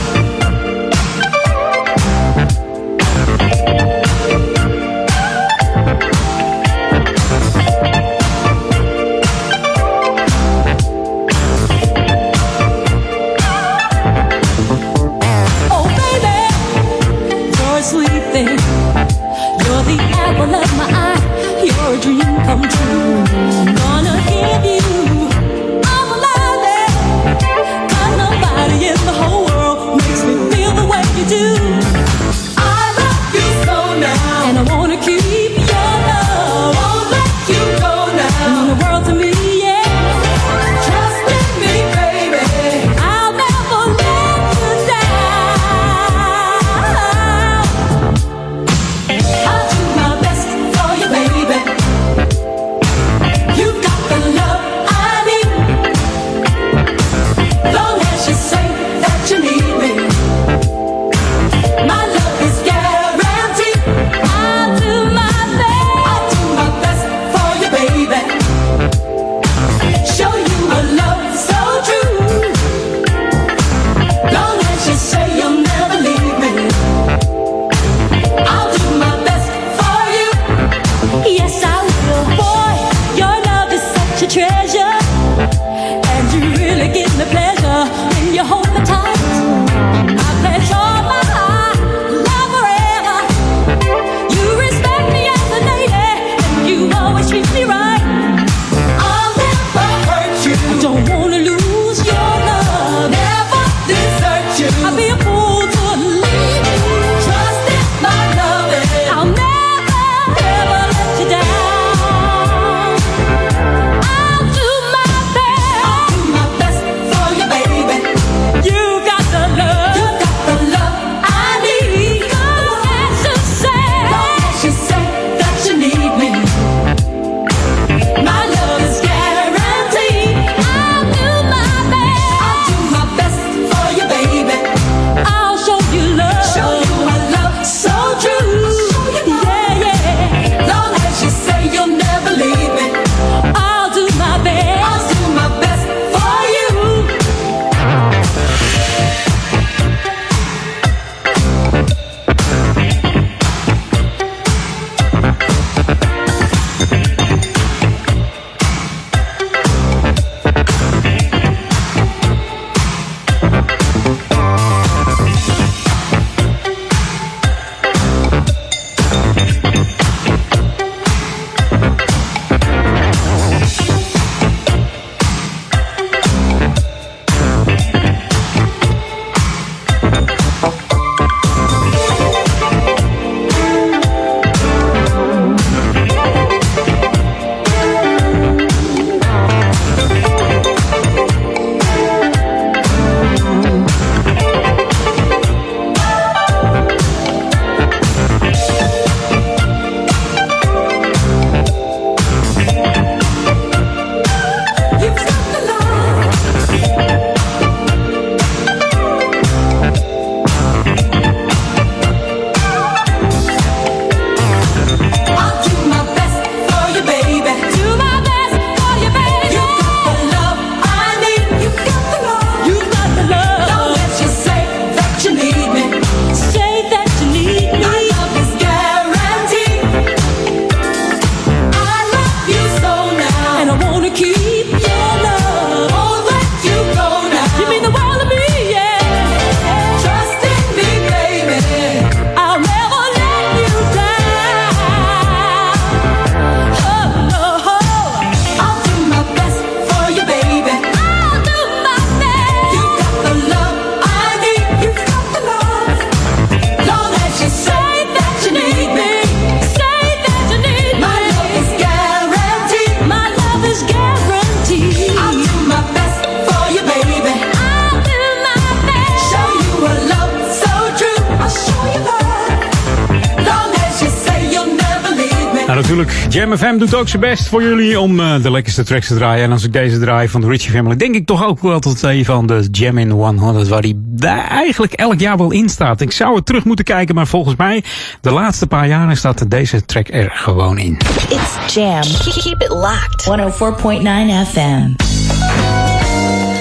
Doet ook zijn best voor jullie om eh, de lekkerste tracks te draaien. En als ik deze draai van de Richie Family, denk ik toch ook wel tot een van de Jam in 100, waar die eigenlijk elk jaar wel in staat. Ik zou het terug moeten kijken, maar volgens mij, de laatste paar jaren staat deze track er gewoon in. It's Jam. Keep it locked. 104.9 FM.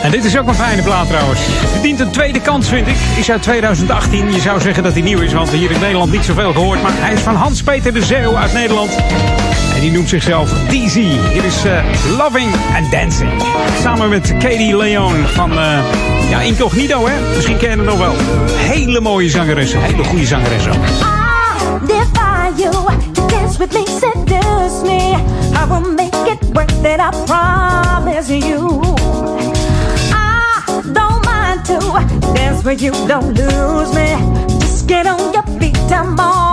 En dit is ook een fijne plaat trouwens. Verdient een tweede kans, vind ik. Is uit 2018. Je zou zeggen dat hij nieuw is, want hier in Nederland niet zoveel gehoord. Maar hij is van Hans-Peter de Zeeuw uit Nederland. En die noemt zichzelf DZ. Hier is eh, Loving and Dancing. Samen met Katie Leon van eh, ja, Incognito, hè? Misschien ken je hem nog wel. Hele mooie zangeres. Hele goede zangeres ook. defy you. Dance with me, seduce me. I will make it worth it, I promise you. I don't mind to dance with you, don't lose me. Just get on your feet, I'm on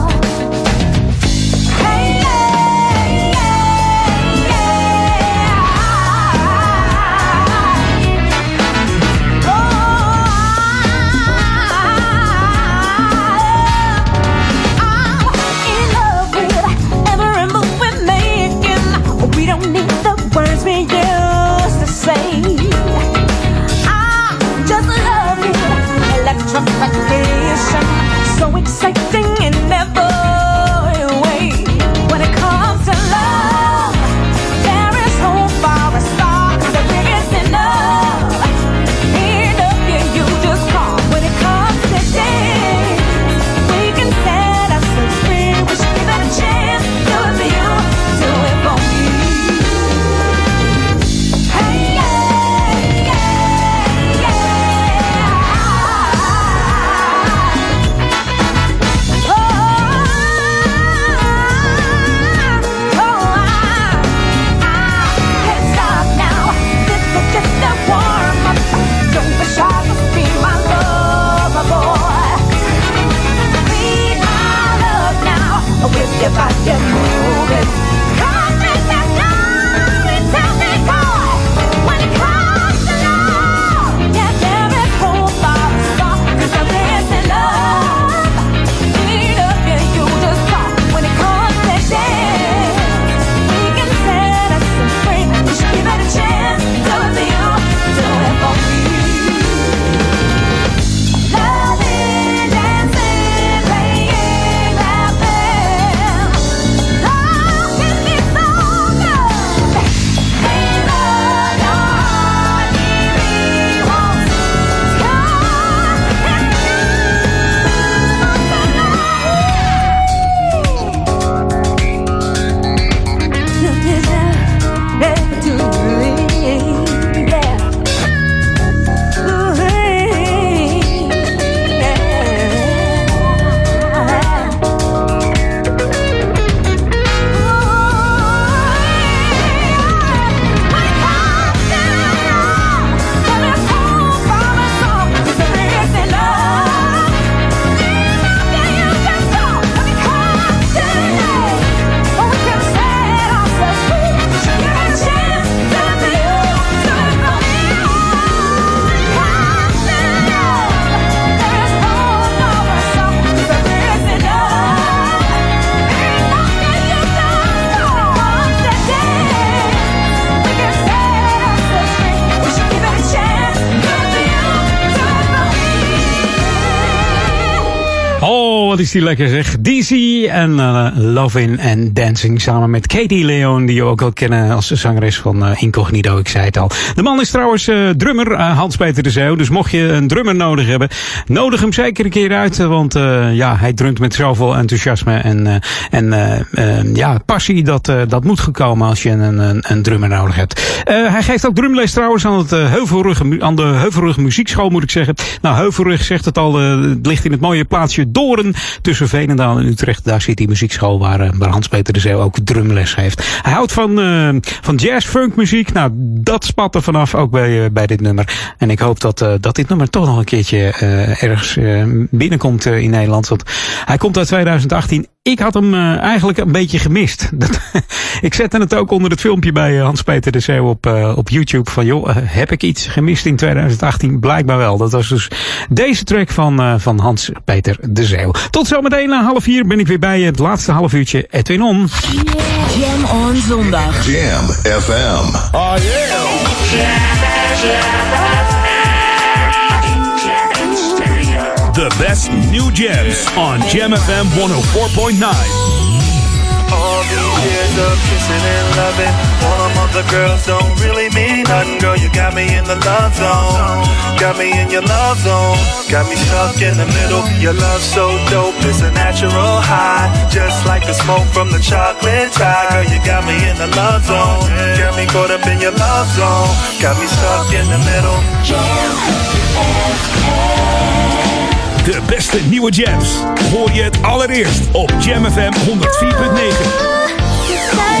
is die lekker zeg. DC en eh, Lovin' and Dancing samen met Katie Leon, die je ook al kennen als de zangeres van eh, Incognito, ik zei het al. De man is trouwens eh, drummer, Hans-Peter de Zeeuw, dus mocht je een drummer nodig hebben, nodig hem zeker een keer uit, want ja, hij drumt met zoveel enthousiasme en, en ja, passie, dat, dat moet gekomen als je een, een, een drummer nodig hebt. Hij geeft ook drumles trouwens aan, het, Heuvelrug, aan de Heuvelrug Muziekschool, moet ik zeggen. Nou, Heuvelrug zegt het al, het ligt in het mooie plaatsje Doren. Tussen Veenendaal en Utrecht. Daar zit die muziekschool waar, eh, Hans-Peter de Zeeuw ook drumles heeft. Hij houdt van, eh, van jazz, funk muziek. Nou, dat spat er vanaf ook bij, eh, bij dit nummer. En ik hoop dat, dat dit nummer toch nog een keertje ergens binnenkomt in Nederland. Want hij komt uit 2018. Ik had hem eigenlijk een beetje gemist. Dat, ik zette het ook onder het filmpje bij Hans-Peter de Zeeuw op, op YouTube. Van joh, heb ik iets gemist in 2018? Blijkbaar wel. Dat was dus deze track van, van Hans-Peter de Zeeuw. Zometeen na half vier ben ik weer bij je. Het laatste half uurtje Edwin On. Jam on zondag. Jam FM. Oh The best new jams on Jam FM 104.9. All these years of kissing and loving, other girls don't really mean nothing. Girl, you got me in the love zone, got me in your love zone, got me stuck in the middle. Your love so dope, it's a natural high, just like the smoke from the chocolate tie. Girl, you got me in the love zone, got me caught up in your love zone, got me stuck in the middle. De beste nieuwe jams. Hoor je het allereerst op Jam FM 104.9.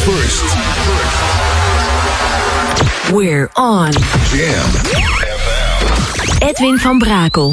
first. We're on. Jam. Edwin van Brakel.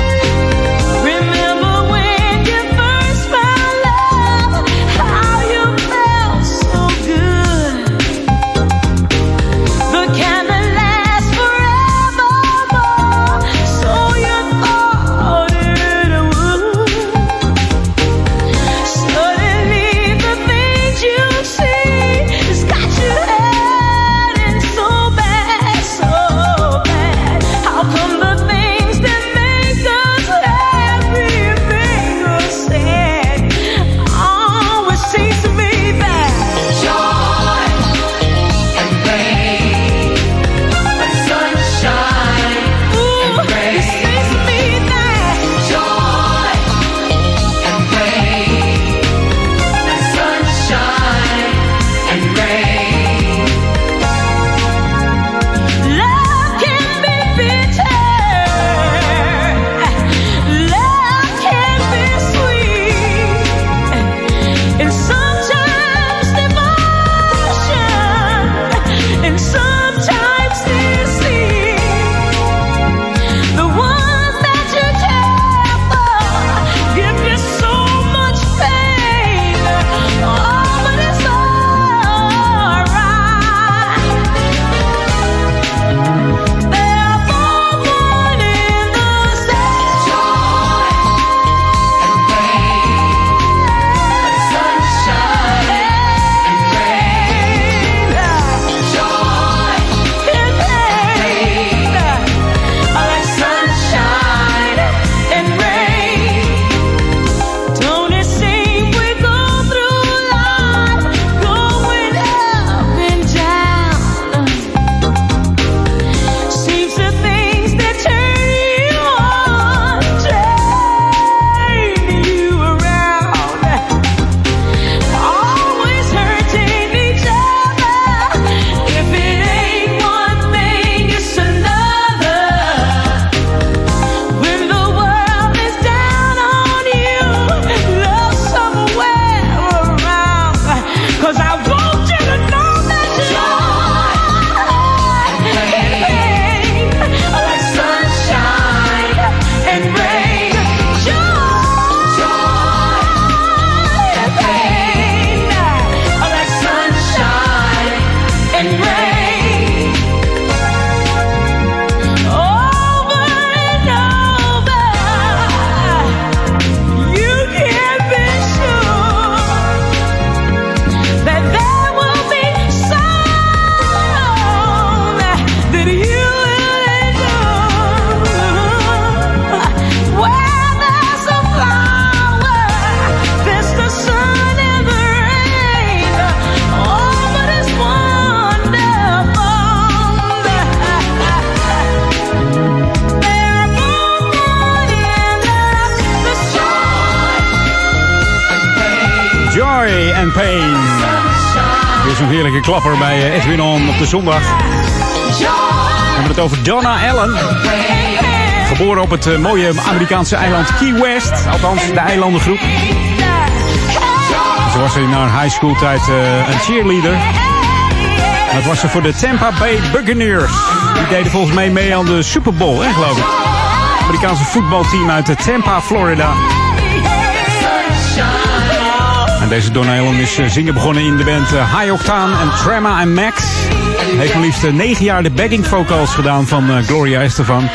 Op de zondag. We hebben het over Donna Allen. Geboren op het eh, mooie Amerikaanse eiland Key West. Althans, de eilandengroep. Ze was in haar high school tijd eh, een cheerleader. Dat was ze voor de Tampa Bay Buccaneers. Die deden volgens mij mee aan de Super Bowl, hè, geloof ik. Amerikaanse voetbalteam uit eh, Tampa, Florida. Deze Allen is eh, zingen begonnen in de band eh, High Octane en Trema en Max. Heeft maar liefst eh, negen jaar de backing vocals gedaan van Gloria Estefan.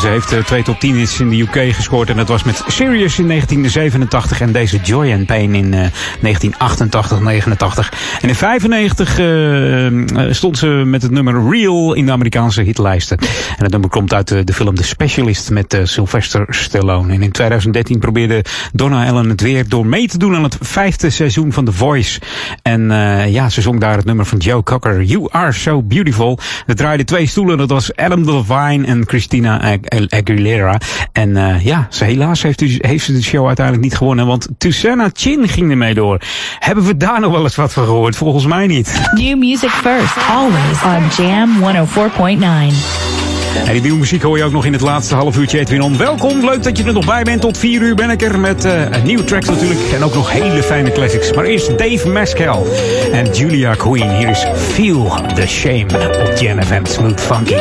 Ze heeft eh, twee top 10 hits in de UK gescoord. En dat was met Sirius in 1987 en deze Joy and Pain in eh, 1988, 89. En in 95 eh, eh, stond ze met het nummer Real in de Amerikaanse hitlijsten. En het nummer komt uit eh, de film The Specialist met eh, Sylvester Stallone. En in 2013 probeerde Donna Allen het weer door mee te doen aan het vijfde seizoen van The Voice. En eh, ja, ze zong daar het nummer van Joe Cocker, You Are So Beautiful. Er draaiden twee stoelen, dat was Adam Levine en Christina Aguilera. En eh, ja, ze, helaas heeft, u, heeft ze de show uiteindelijk niet gewonnen, want Tussana Chin ging ermee door. Hebben we daar nog wel eens wat van gehoord? Volgens mij niet. New music first, always on Jam 104.9. En die nieuwe muziek hoor je ook nog in het laatste half uurtje Edwin. Welkom, leuk dat je er nog bij bent. Tot vier uur ben ik er met eh, nieuwe tracks natuurlijk. En ook nog hele fijne classics. Maar eerst Dave Mescal en Julia Queen. Hier is Feel the Shame op Jam FM Smooth Funky.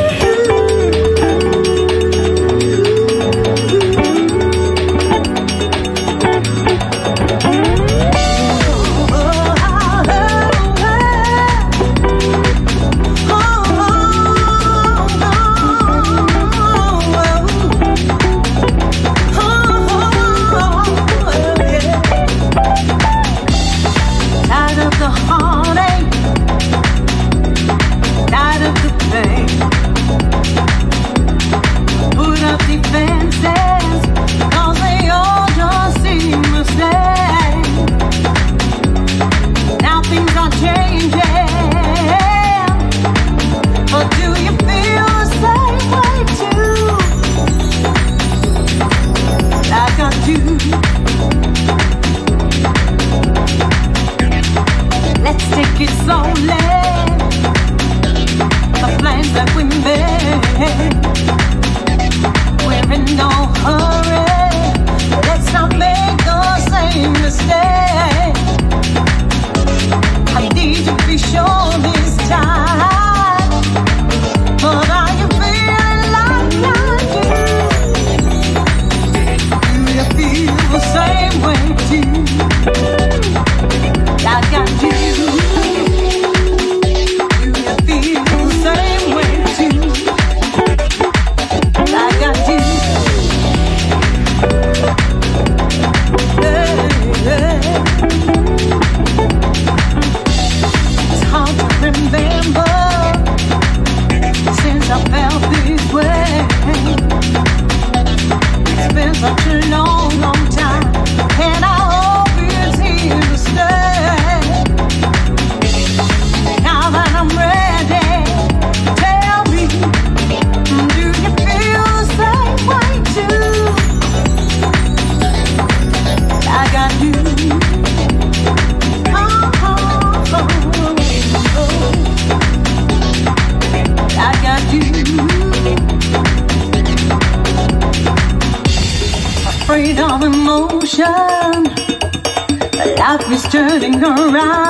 Around.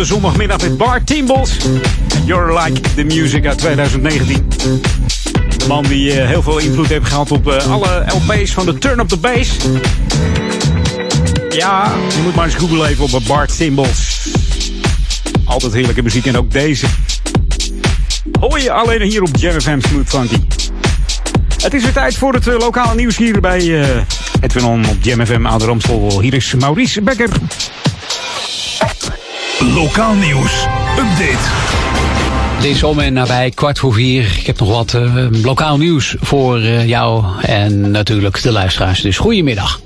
De zondagmiddag met Bart Timbals. You're Like the Music uit 2019. Een man die eh, heel veel invloed heeft gehad op eh, alle LP's van de Turn Up The Bass. Ja, je moet maar eens googlen even op Bart Timbals. Altijd heerlijke muziek en ook deze. Hoor je alleen hier op Jam FM Smooth Funky. Het is weer tijd voor het eh, lokale nieuws hier bij eh Edwin On op Jam FM Ramstel. Hier is Maurice Becker. Lokaal nieuws. Update. Is om en nabij kwart voor vier. Ik heb nog wat eh, lokaal nieuws voor eh, jou en natuurlijk de luisteraars. Dus goedemiddag.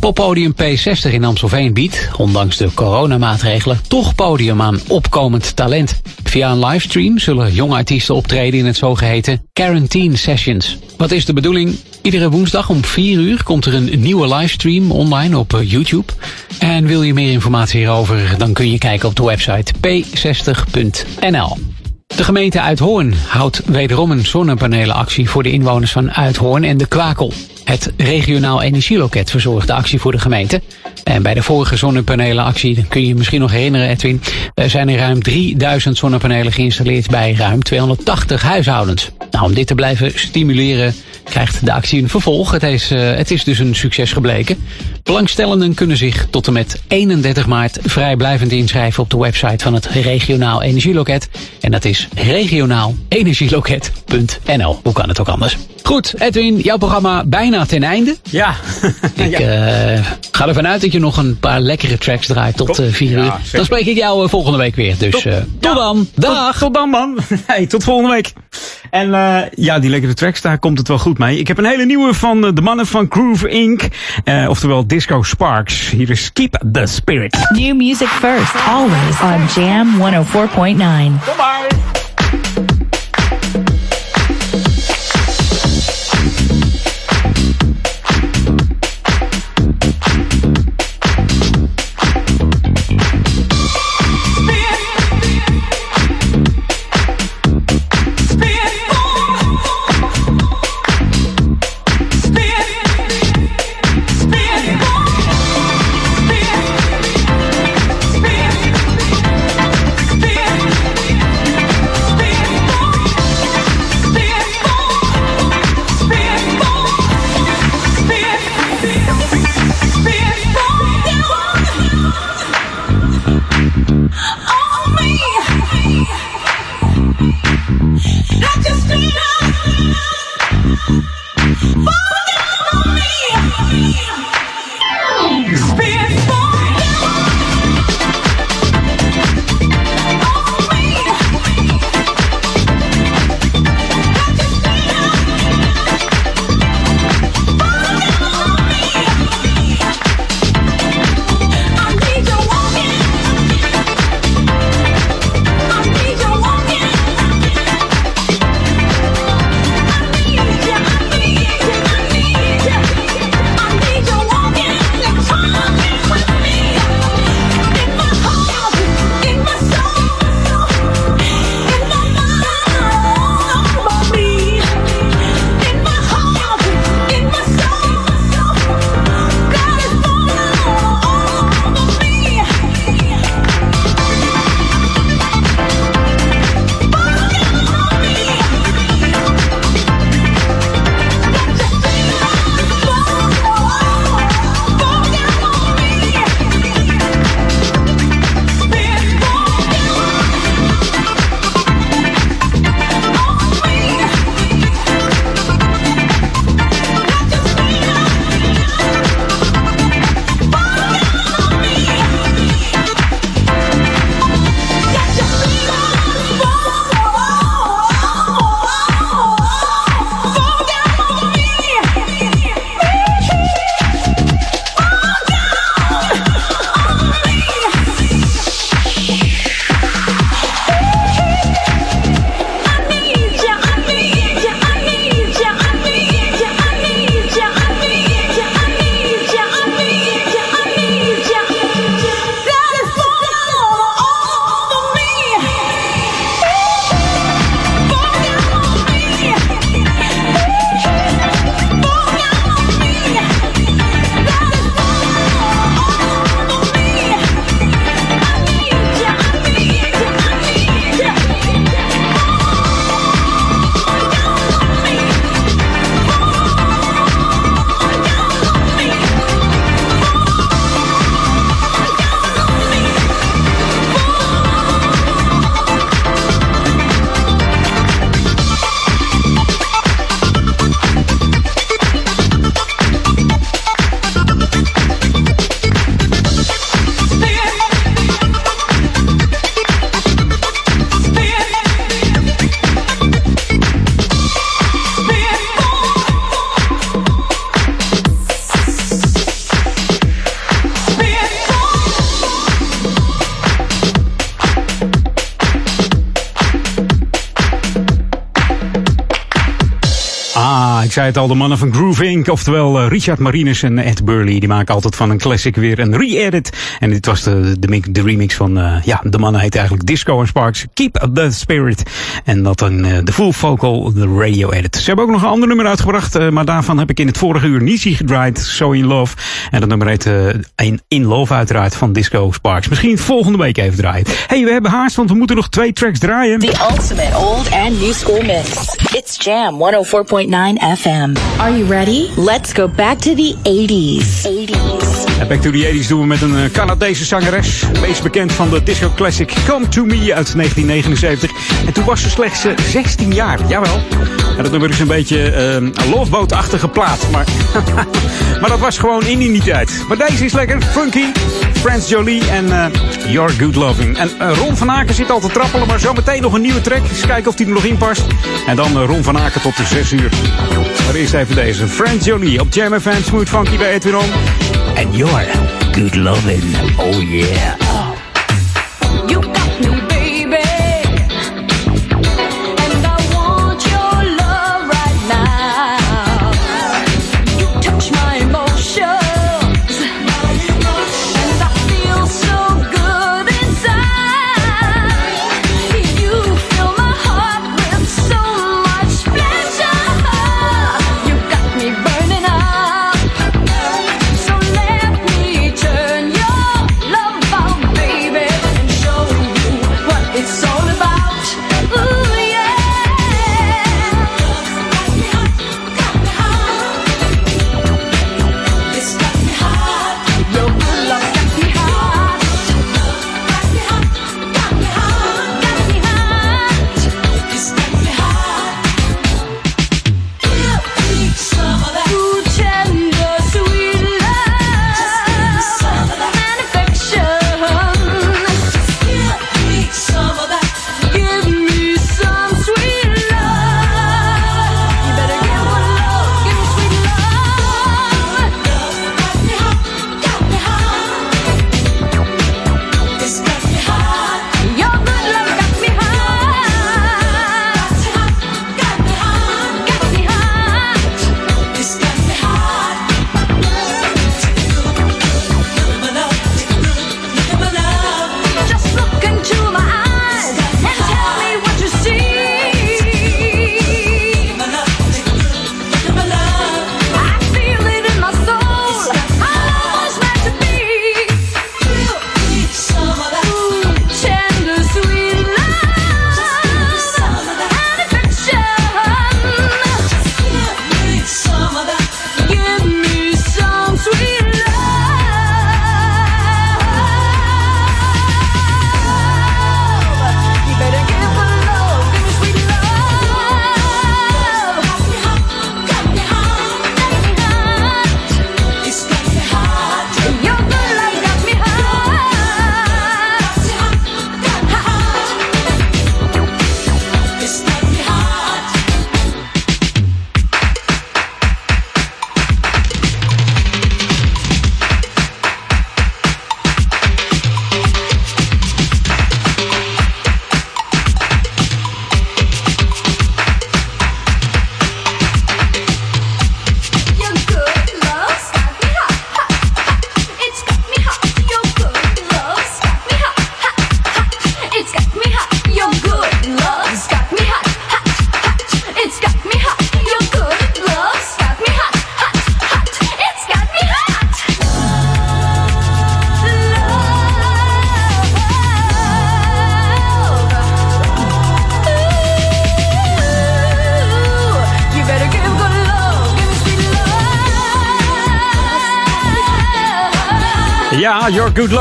Poppodium P60 in Amstelveen biedt, ondanks de coronamaatregelen, toch podium aan opkomend talent. Via een livestream zullen jonge artiesten optreden in het zogeheten Quarantine Sessions. Wat is de bedoeling? Iedere woensdag om 4 uur komt er een nieuwe livestream online op eh, YouTube. En wil je meer informatie hierover, dan kun je kijken op de website p60.nl. De gemeente Uithoorn houdt wederom een zonnepanelenactie voor de inwoners van Uithoorn en de Kwakel. Het regionaal energieloket verzorgt de actie voor de gemeente. En bij de vorige zonnepanelenactie, kun je je misschien nog herinneren Edwin, er zijn er ruim 3000 zonnepanelen geïnstalleerd bij ruim 280 huishoudens. Nou, om dit te blijven stimuleren krijgt de actie een vervolg. Het is, eh, het is dus een succes gebleken. Belangstellenden kunnen zich tot en met 31 maart vrijblijvend inschrijven op de website van het regionaal energieloket. En dat is regionaalenergieloket.nl. Hoe kan het ook anders? Goed, Edwin, jouw programma bijna ten einde. Ja. Ik eh, ga ervan uit dat je nog een paar lekkere tracks draait tot eh, 4 uur. zeker. Dan spreek ik jou eh, volgende week weer. Dus eh, tot dan. Dag. Tot, tot dan, man. Hey, tot volgende week. En eh, ja, die lekkere tracks, daar komt het wel goed mee. Ik heb een hele nieuwe van de mannen van Groove Inc. Eh, oftewel Disco Sparks. Hier is Keep the Spirit. New music first, always on Jam 104.9. ik zei het al, de mannen van Groove Inc. Oftewel eh, Richard Marinus en Ed Burley. Die maken altijd van een classic weer een re-edit. En dit was de, de, mix- de remix van, eh, ja, de mannen heet eigenlijk Disco and Sparks. Keep the Spirit. En dat dan eh, de full vocal, de radio edit. Ze hebben ook nog een ander nummer uitgebracht. eh, maar daarvan heb ik in het vorige uur Nisi gedraaid. So in Love. En dat nummer heet eh, in, in Love uiteraard van Disco Sparks. Misschien volgende week even draaien. hey, we hebben haast, want we moeten nog twee tracks draaien. The ultimate old and new school mix. It's Jam 104.9 FM. Are you ready? Let's go back to the 80s. 80s. En Back to the 80s doen we met een Canadese zangeres. Meest bekend van de disco classic Come To Me uit 1979. En toen was ze slechts eh, 16 jaar, jawel. En dat nummer is een beetje eh, een lovebootachtige plaat. Maar, maar dat was gewoon in die tijd. Maar deze is lekker, funky. Frans Jolie en eh, Your Good Loving. En eh, Ron van Aken zit al te trappelen, maar zometeen nog een nieuwe track. Eens kijken of die er nog in past. En dan eh, Ron van Aken tot de 6 uur. Maar eerst even deze. Frans Jolie op Jam FM Smooth Funky bij Edwin On. And Your Good Loving. Oh yeah.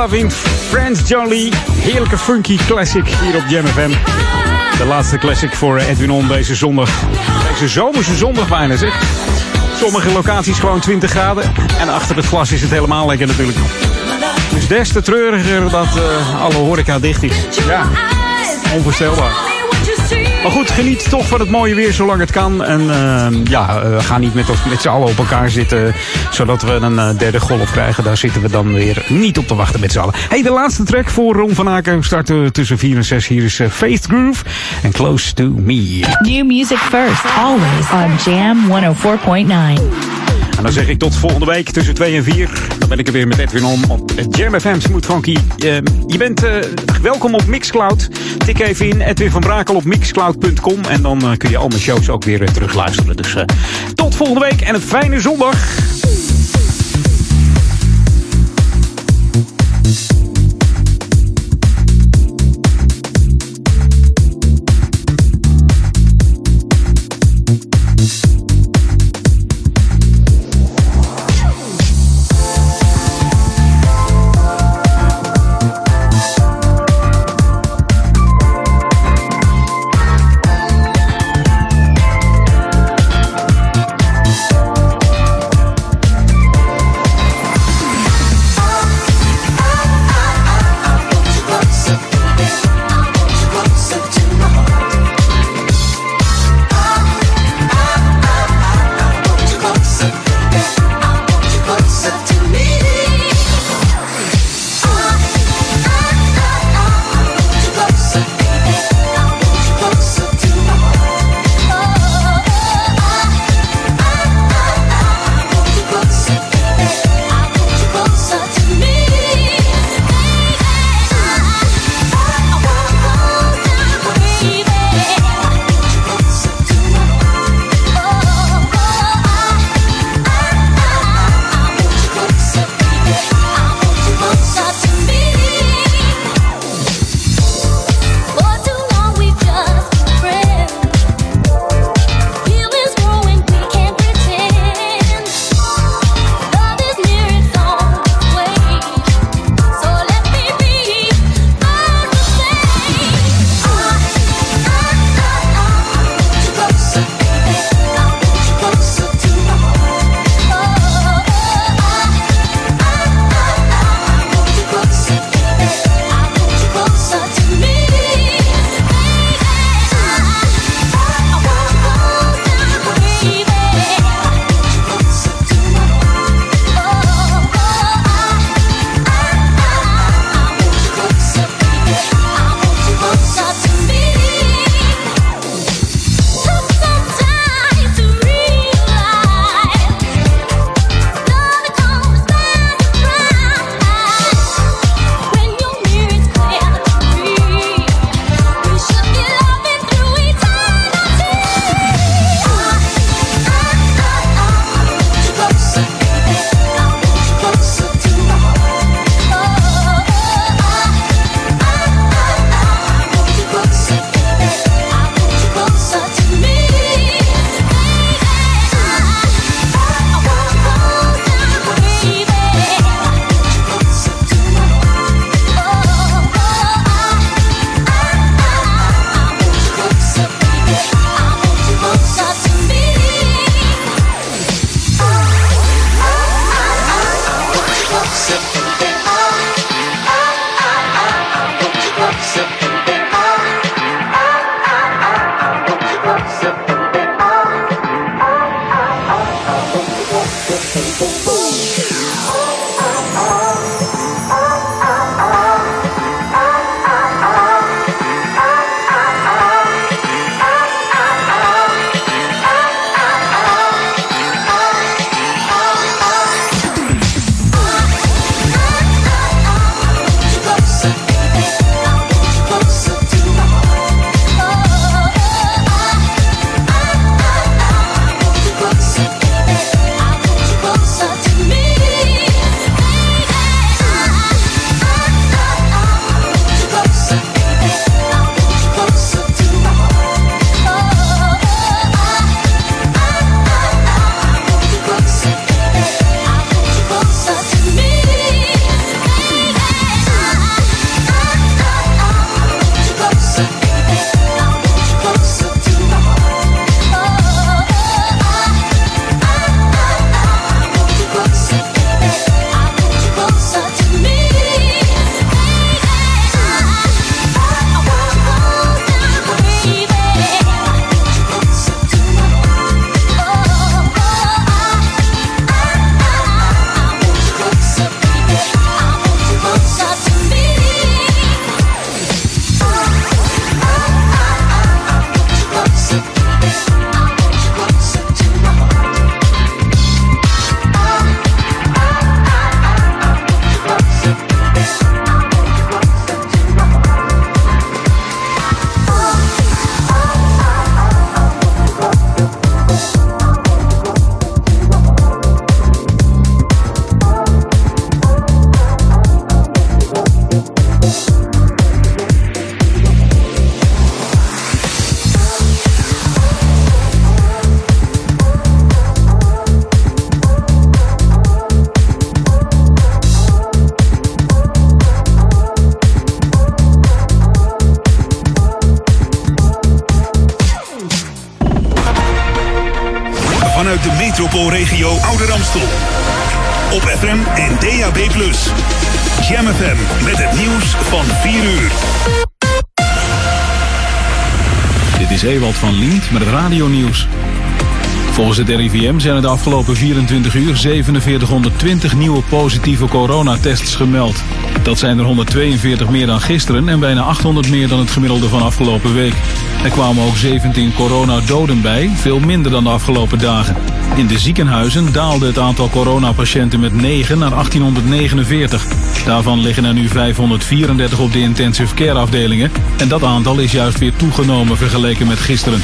Loving, Friends Jolie. Heerlijke funky classic hier op Jam FM. De laatste classic voor Edwin On deze zondag. Deze zomerse zondag bijna zeg. Sommige locaties gewoon 20 graden. En achter het glas is het helemaal lekker natuurlijk. Dus des te treuriger dat eh, alle horeca dicht is. Ja, onvoorstelbaar. Maar goed, geniet toch van het mooie weer zolang het kan. En uh, ja, uh, ga niet met, met z'n allen op elkaar zitten. Zodat we een uh, derde golf krijgen. Daar zitten we dan weer niet op te wachten met z'n allen. Hey, de laatste track voor Ron van Aken starten tussen 4 en 6. Hier is uh, Faith Groove en Close to Me. New music first, always on Jam 104.9. En dan zeg ik tot volgende week tussen 2 en 4. Ben ik er weer met Edwin om op Jam FM Smooth Funky. Uh, je bent uh, welkom op Mixcloud. Tik even in Edwin van Brakel op mixcloud.com. En dan uh, kun je al mijn shows ook weer terugluisteren. Dus tot volgende week en een fijne zondag. Metropoolregio Ouder Amstel. Op FM en DAB+. Jam FM met het nieuws van 4 uur. Dit is Ewald van Lient met het radionieuws. Volgens het RIVM zijn er de afgelopen 24 uur 4720 nieuwe positieve coronatests gemeld. Dat zijn er 142 meer dan gisteren en bijna 800 meer dan het gemiddelde van afgelopen week. Er kwamen ook 17 coronadoden bij, veel minder dan de afgelopen dagen. In de ziekenhuizen daalde het aantal coronapatiënten met 9 naar 1849. Daarvan liggen er nu 534 op de intensive care afdelingen en dat aantal is juist weer toegenomen vergeleken met gisteren.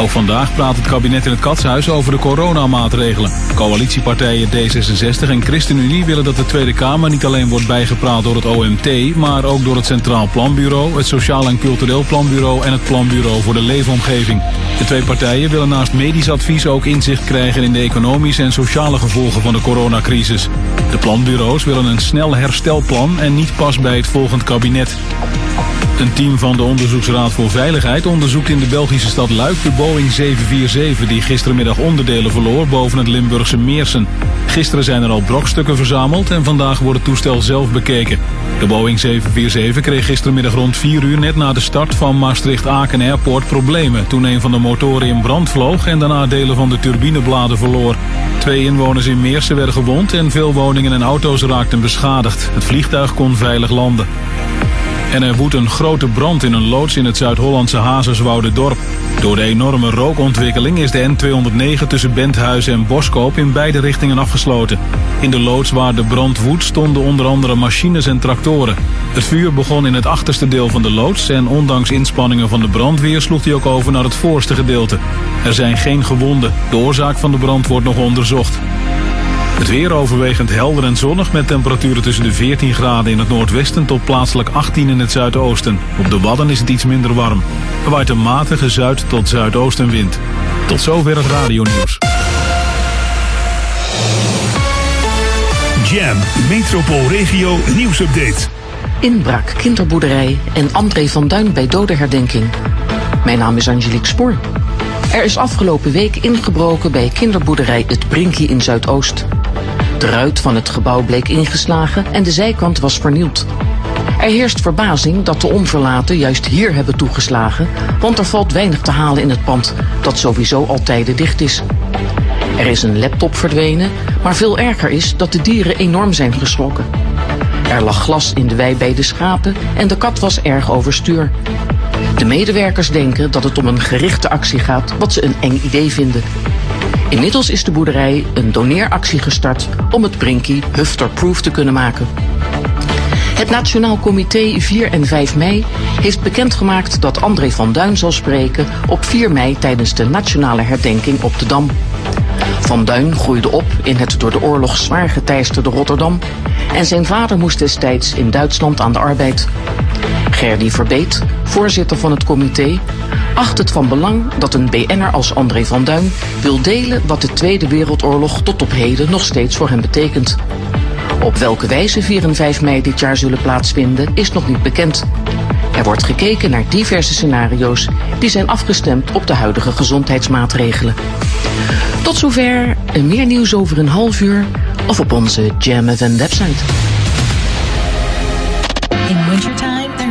Ook vandaag praat het kabinet in het Katshuis over de coronamaatregelen. Coalitiepartijen D66 en ChristenUnie willen dat de Tweede Kamer niet alleen wordt bijgepraat door het OMT, maar ook door het Centraal Planbureau, het Sociaal en Cultureel Planbureau en het Planbureau voor de Leefomgeving. De twee partijen willen naast medisch advies ook inzicht krijgen in de economische en sociale gevolgen van de coronacrisis. De planbureaus willen een snel herstelplan en niet pas bij het volgend kabinet. Een team van de Onderzoeksraad voor Veiligheid onderzoekt in de Belgische stad Luik de Boeing 747 die gistermiddag onderdelen verloor boven het Limburgse Meersen. Gisteren zijn er al brokstukken verzameld en vandaag wordt het toestel zelf bekeken. De Boeing 747 kreeg gistermiddag rond 4 uur net na de start van Maastricht-Aken Airport problemen toen een van de motoren in brand vloog en daarna delen van de turbinebladen verloor. Twee inwoners in Meersen werden gewond en veel woningen en auto's raakten beschadigd. Het vliegtuig kon veilig landen. En er woedt een grote brand in een loods in het Zuid-Hollandse Hazerswoude-dorp. Door de enorme rookontwikkeling is de N209 tussen Benthuizen en Boskoop in beide richtingen afgesloten. In de loods waar de brand woedt stonden onder andere machines en tractoren. Het vuur begon in het achterste deel van de loods en ondanks inspanningen van de brandweer sloeg hij ook over naar het voorste gedeelte. Er zijn geen gewonden. De oorzaak van de brand wordt nog onderzocht. Het weer overwegend helder en zonnig met temperaturen tussen de 14 graden in het noordwesten tot plaatselijk 18 in het zuidoosten. Op de Wadden is het iets minder warm. Er waait een matige zuid- tot zuidoostenwind. Tot zover het radionieuws. Jam metropoolregio nieuwsupdate. Inbraak, kinderboerderij en André van Duin bij dodenherdenking. Mijn naam is Angelique Spoor. Er is afgelopen week ingebroken bij kinderboerderij Het Brinkie in Zuidoost. De ruit van het gebouw bleek ingeslagen en de zijkant was vernield. Er heerst verbazing dat de onverlaten juist hier hebben toegeslagen, want er valt weinig te halen in het pand, dat sowieso al tijden dicht is. Er is een laptop verdwenen, maar veel erger is dat de dieren enorm zijn geschrokken. Er lag glas in de wei bij de schapen en de kat was erg overstuur. De medewerkers denken dat het om een gerichte actie gaat, wat ze een eng idee vinden. Inmiddels is de boerderij een doneeractie gestart om het Brinkie hufterproof te kunnen maken. Het Nationaal Comité 4 en 5 mei heeft bekendgemaakt dat André van Duin zal spreken op 4 mei tijdens de nationale herdenking op de Dam. Van Duin groeide op in het door de oorlog zwaar geteisterde Rotterdam en zijn vader moest destijds in Duitsland aan de arbeid. Gerdy Verbeet, voorzitter van het comité, acht het van belang dat een BN'er als André van Duin wil delen wat de Tweede Wereldoorlog tot op heden nog steeds voor hem betekent. Op welke wijze 4 en 5 mei dit jaar zullen plaatsvinden is nog niet bekend. Er wordt gekeken naar diverse scenario's die zijn afgestemd op de huidige gezondheidsmaatregelen. Tot zover, en meer nieuws over een half uur of op onze Jam website.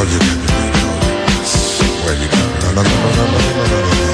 Oh, you got me, you?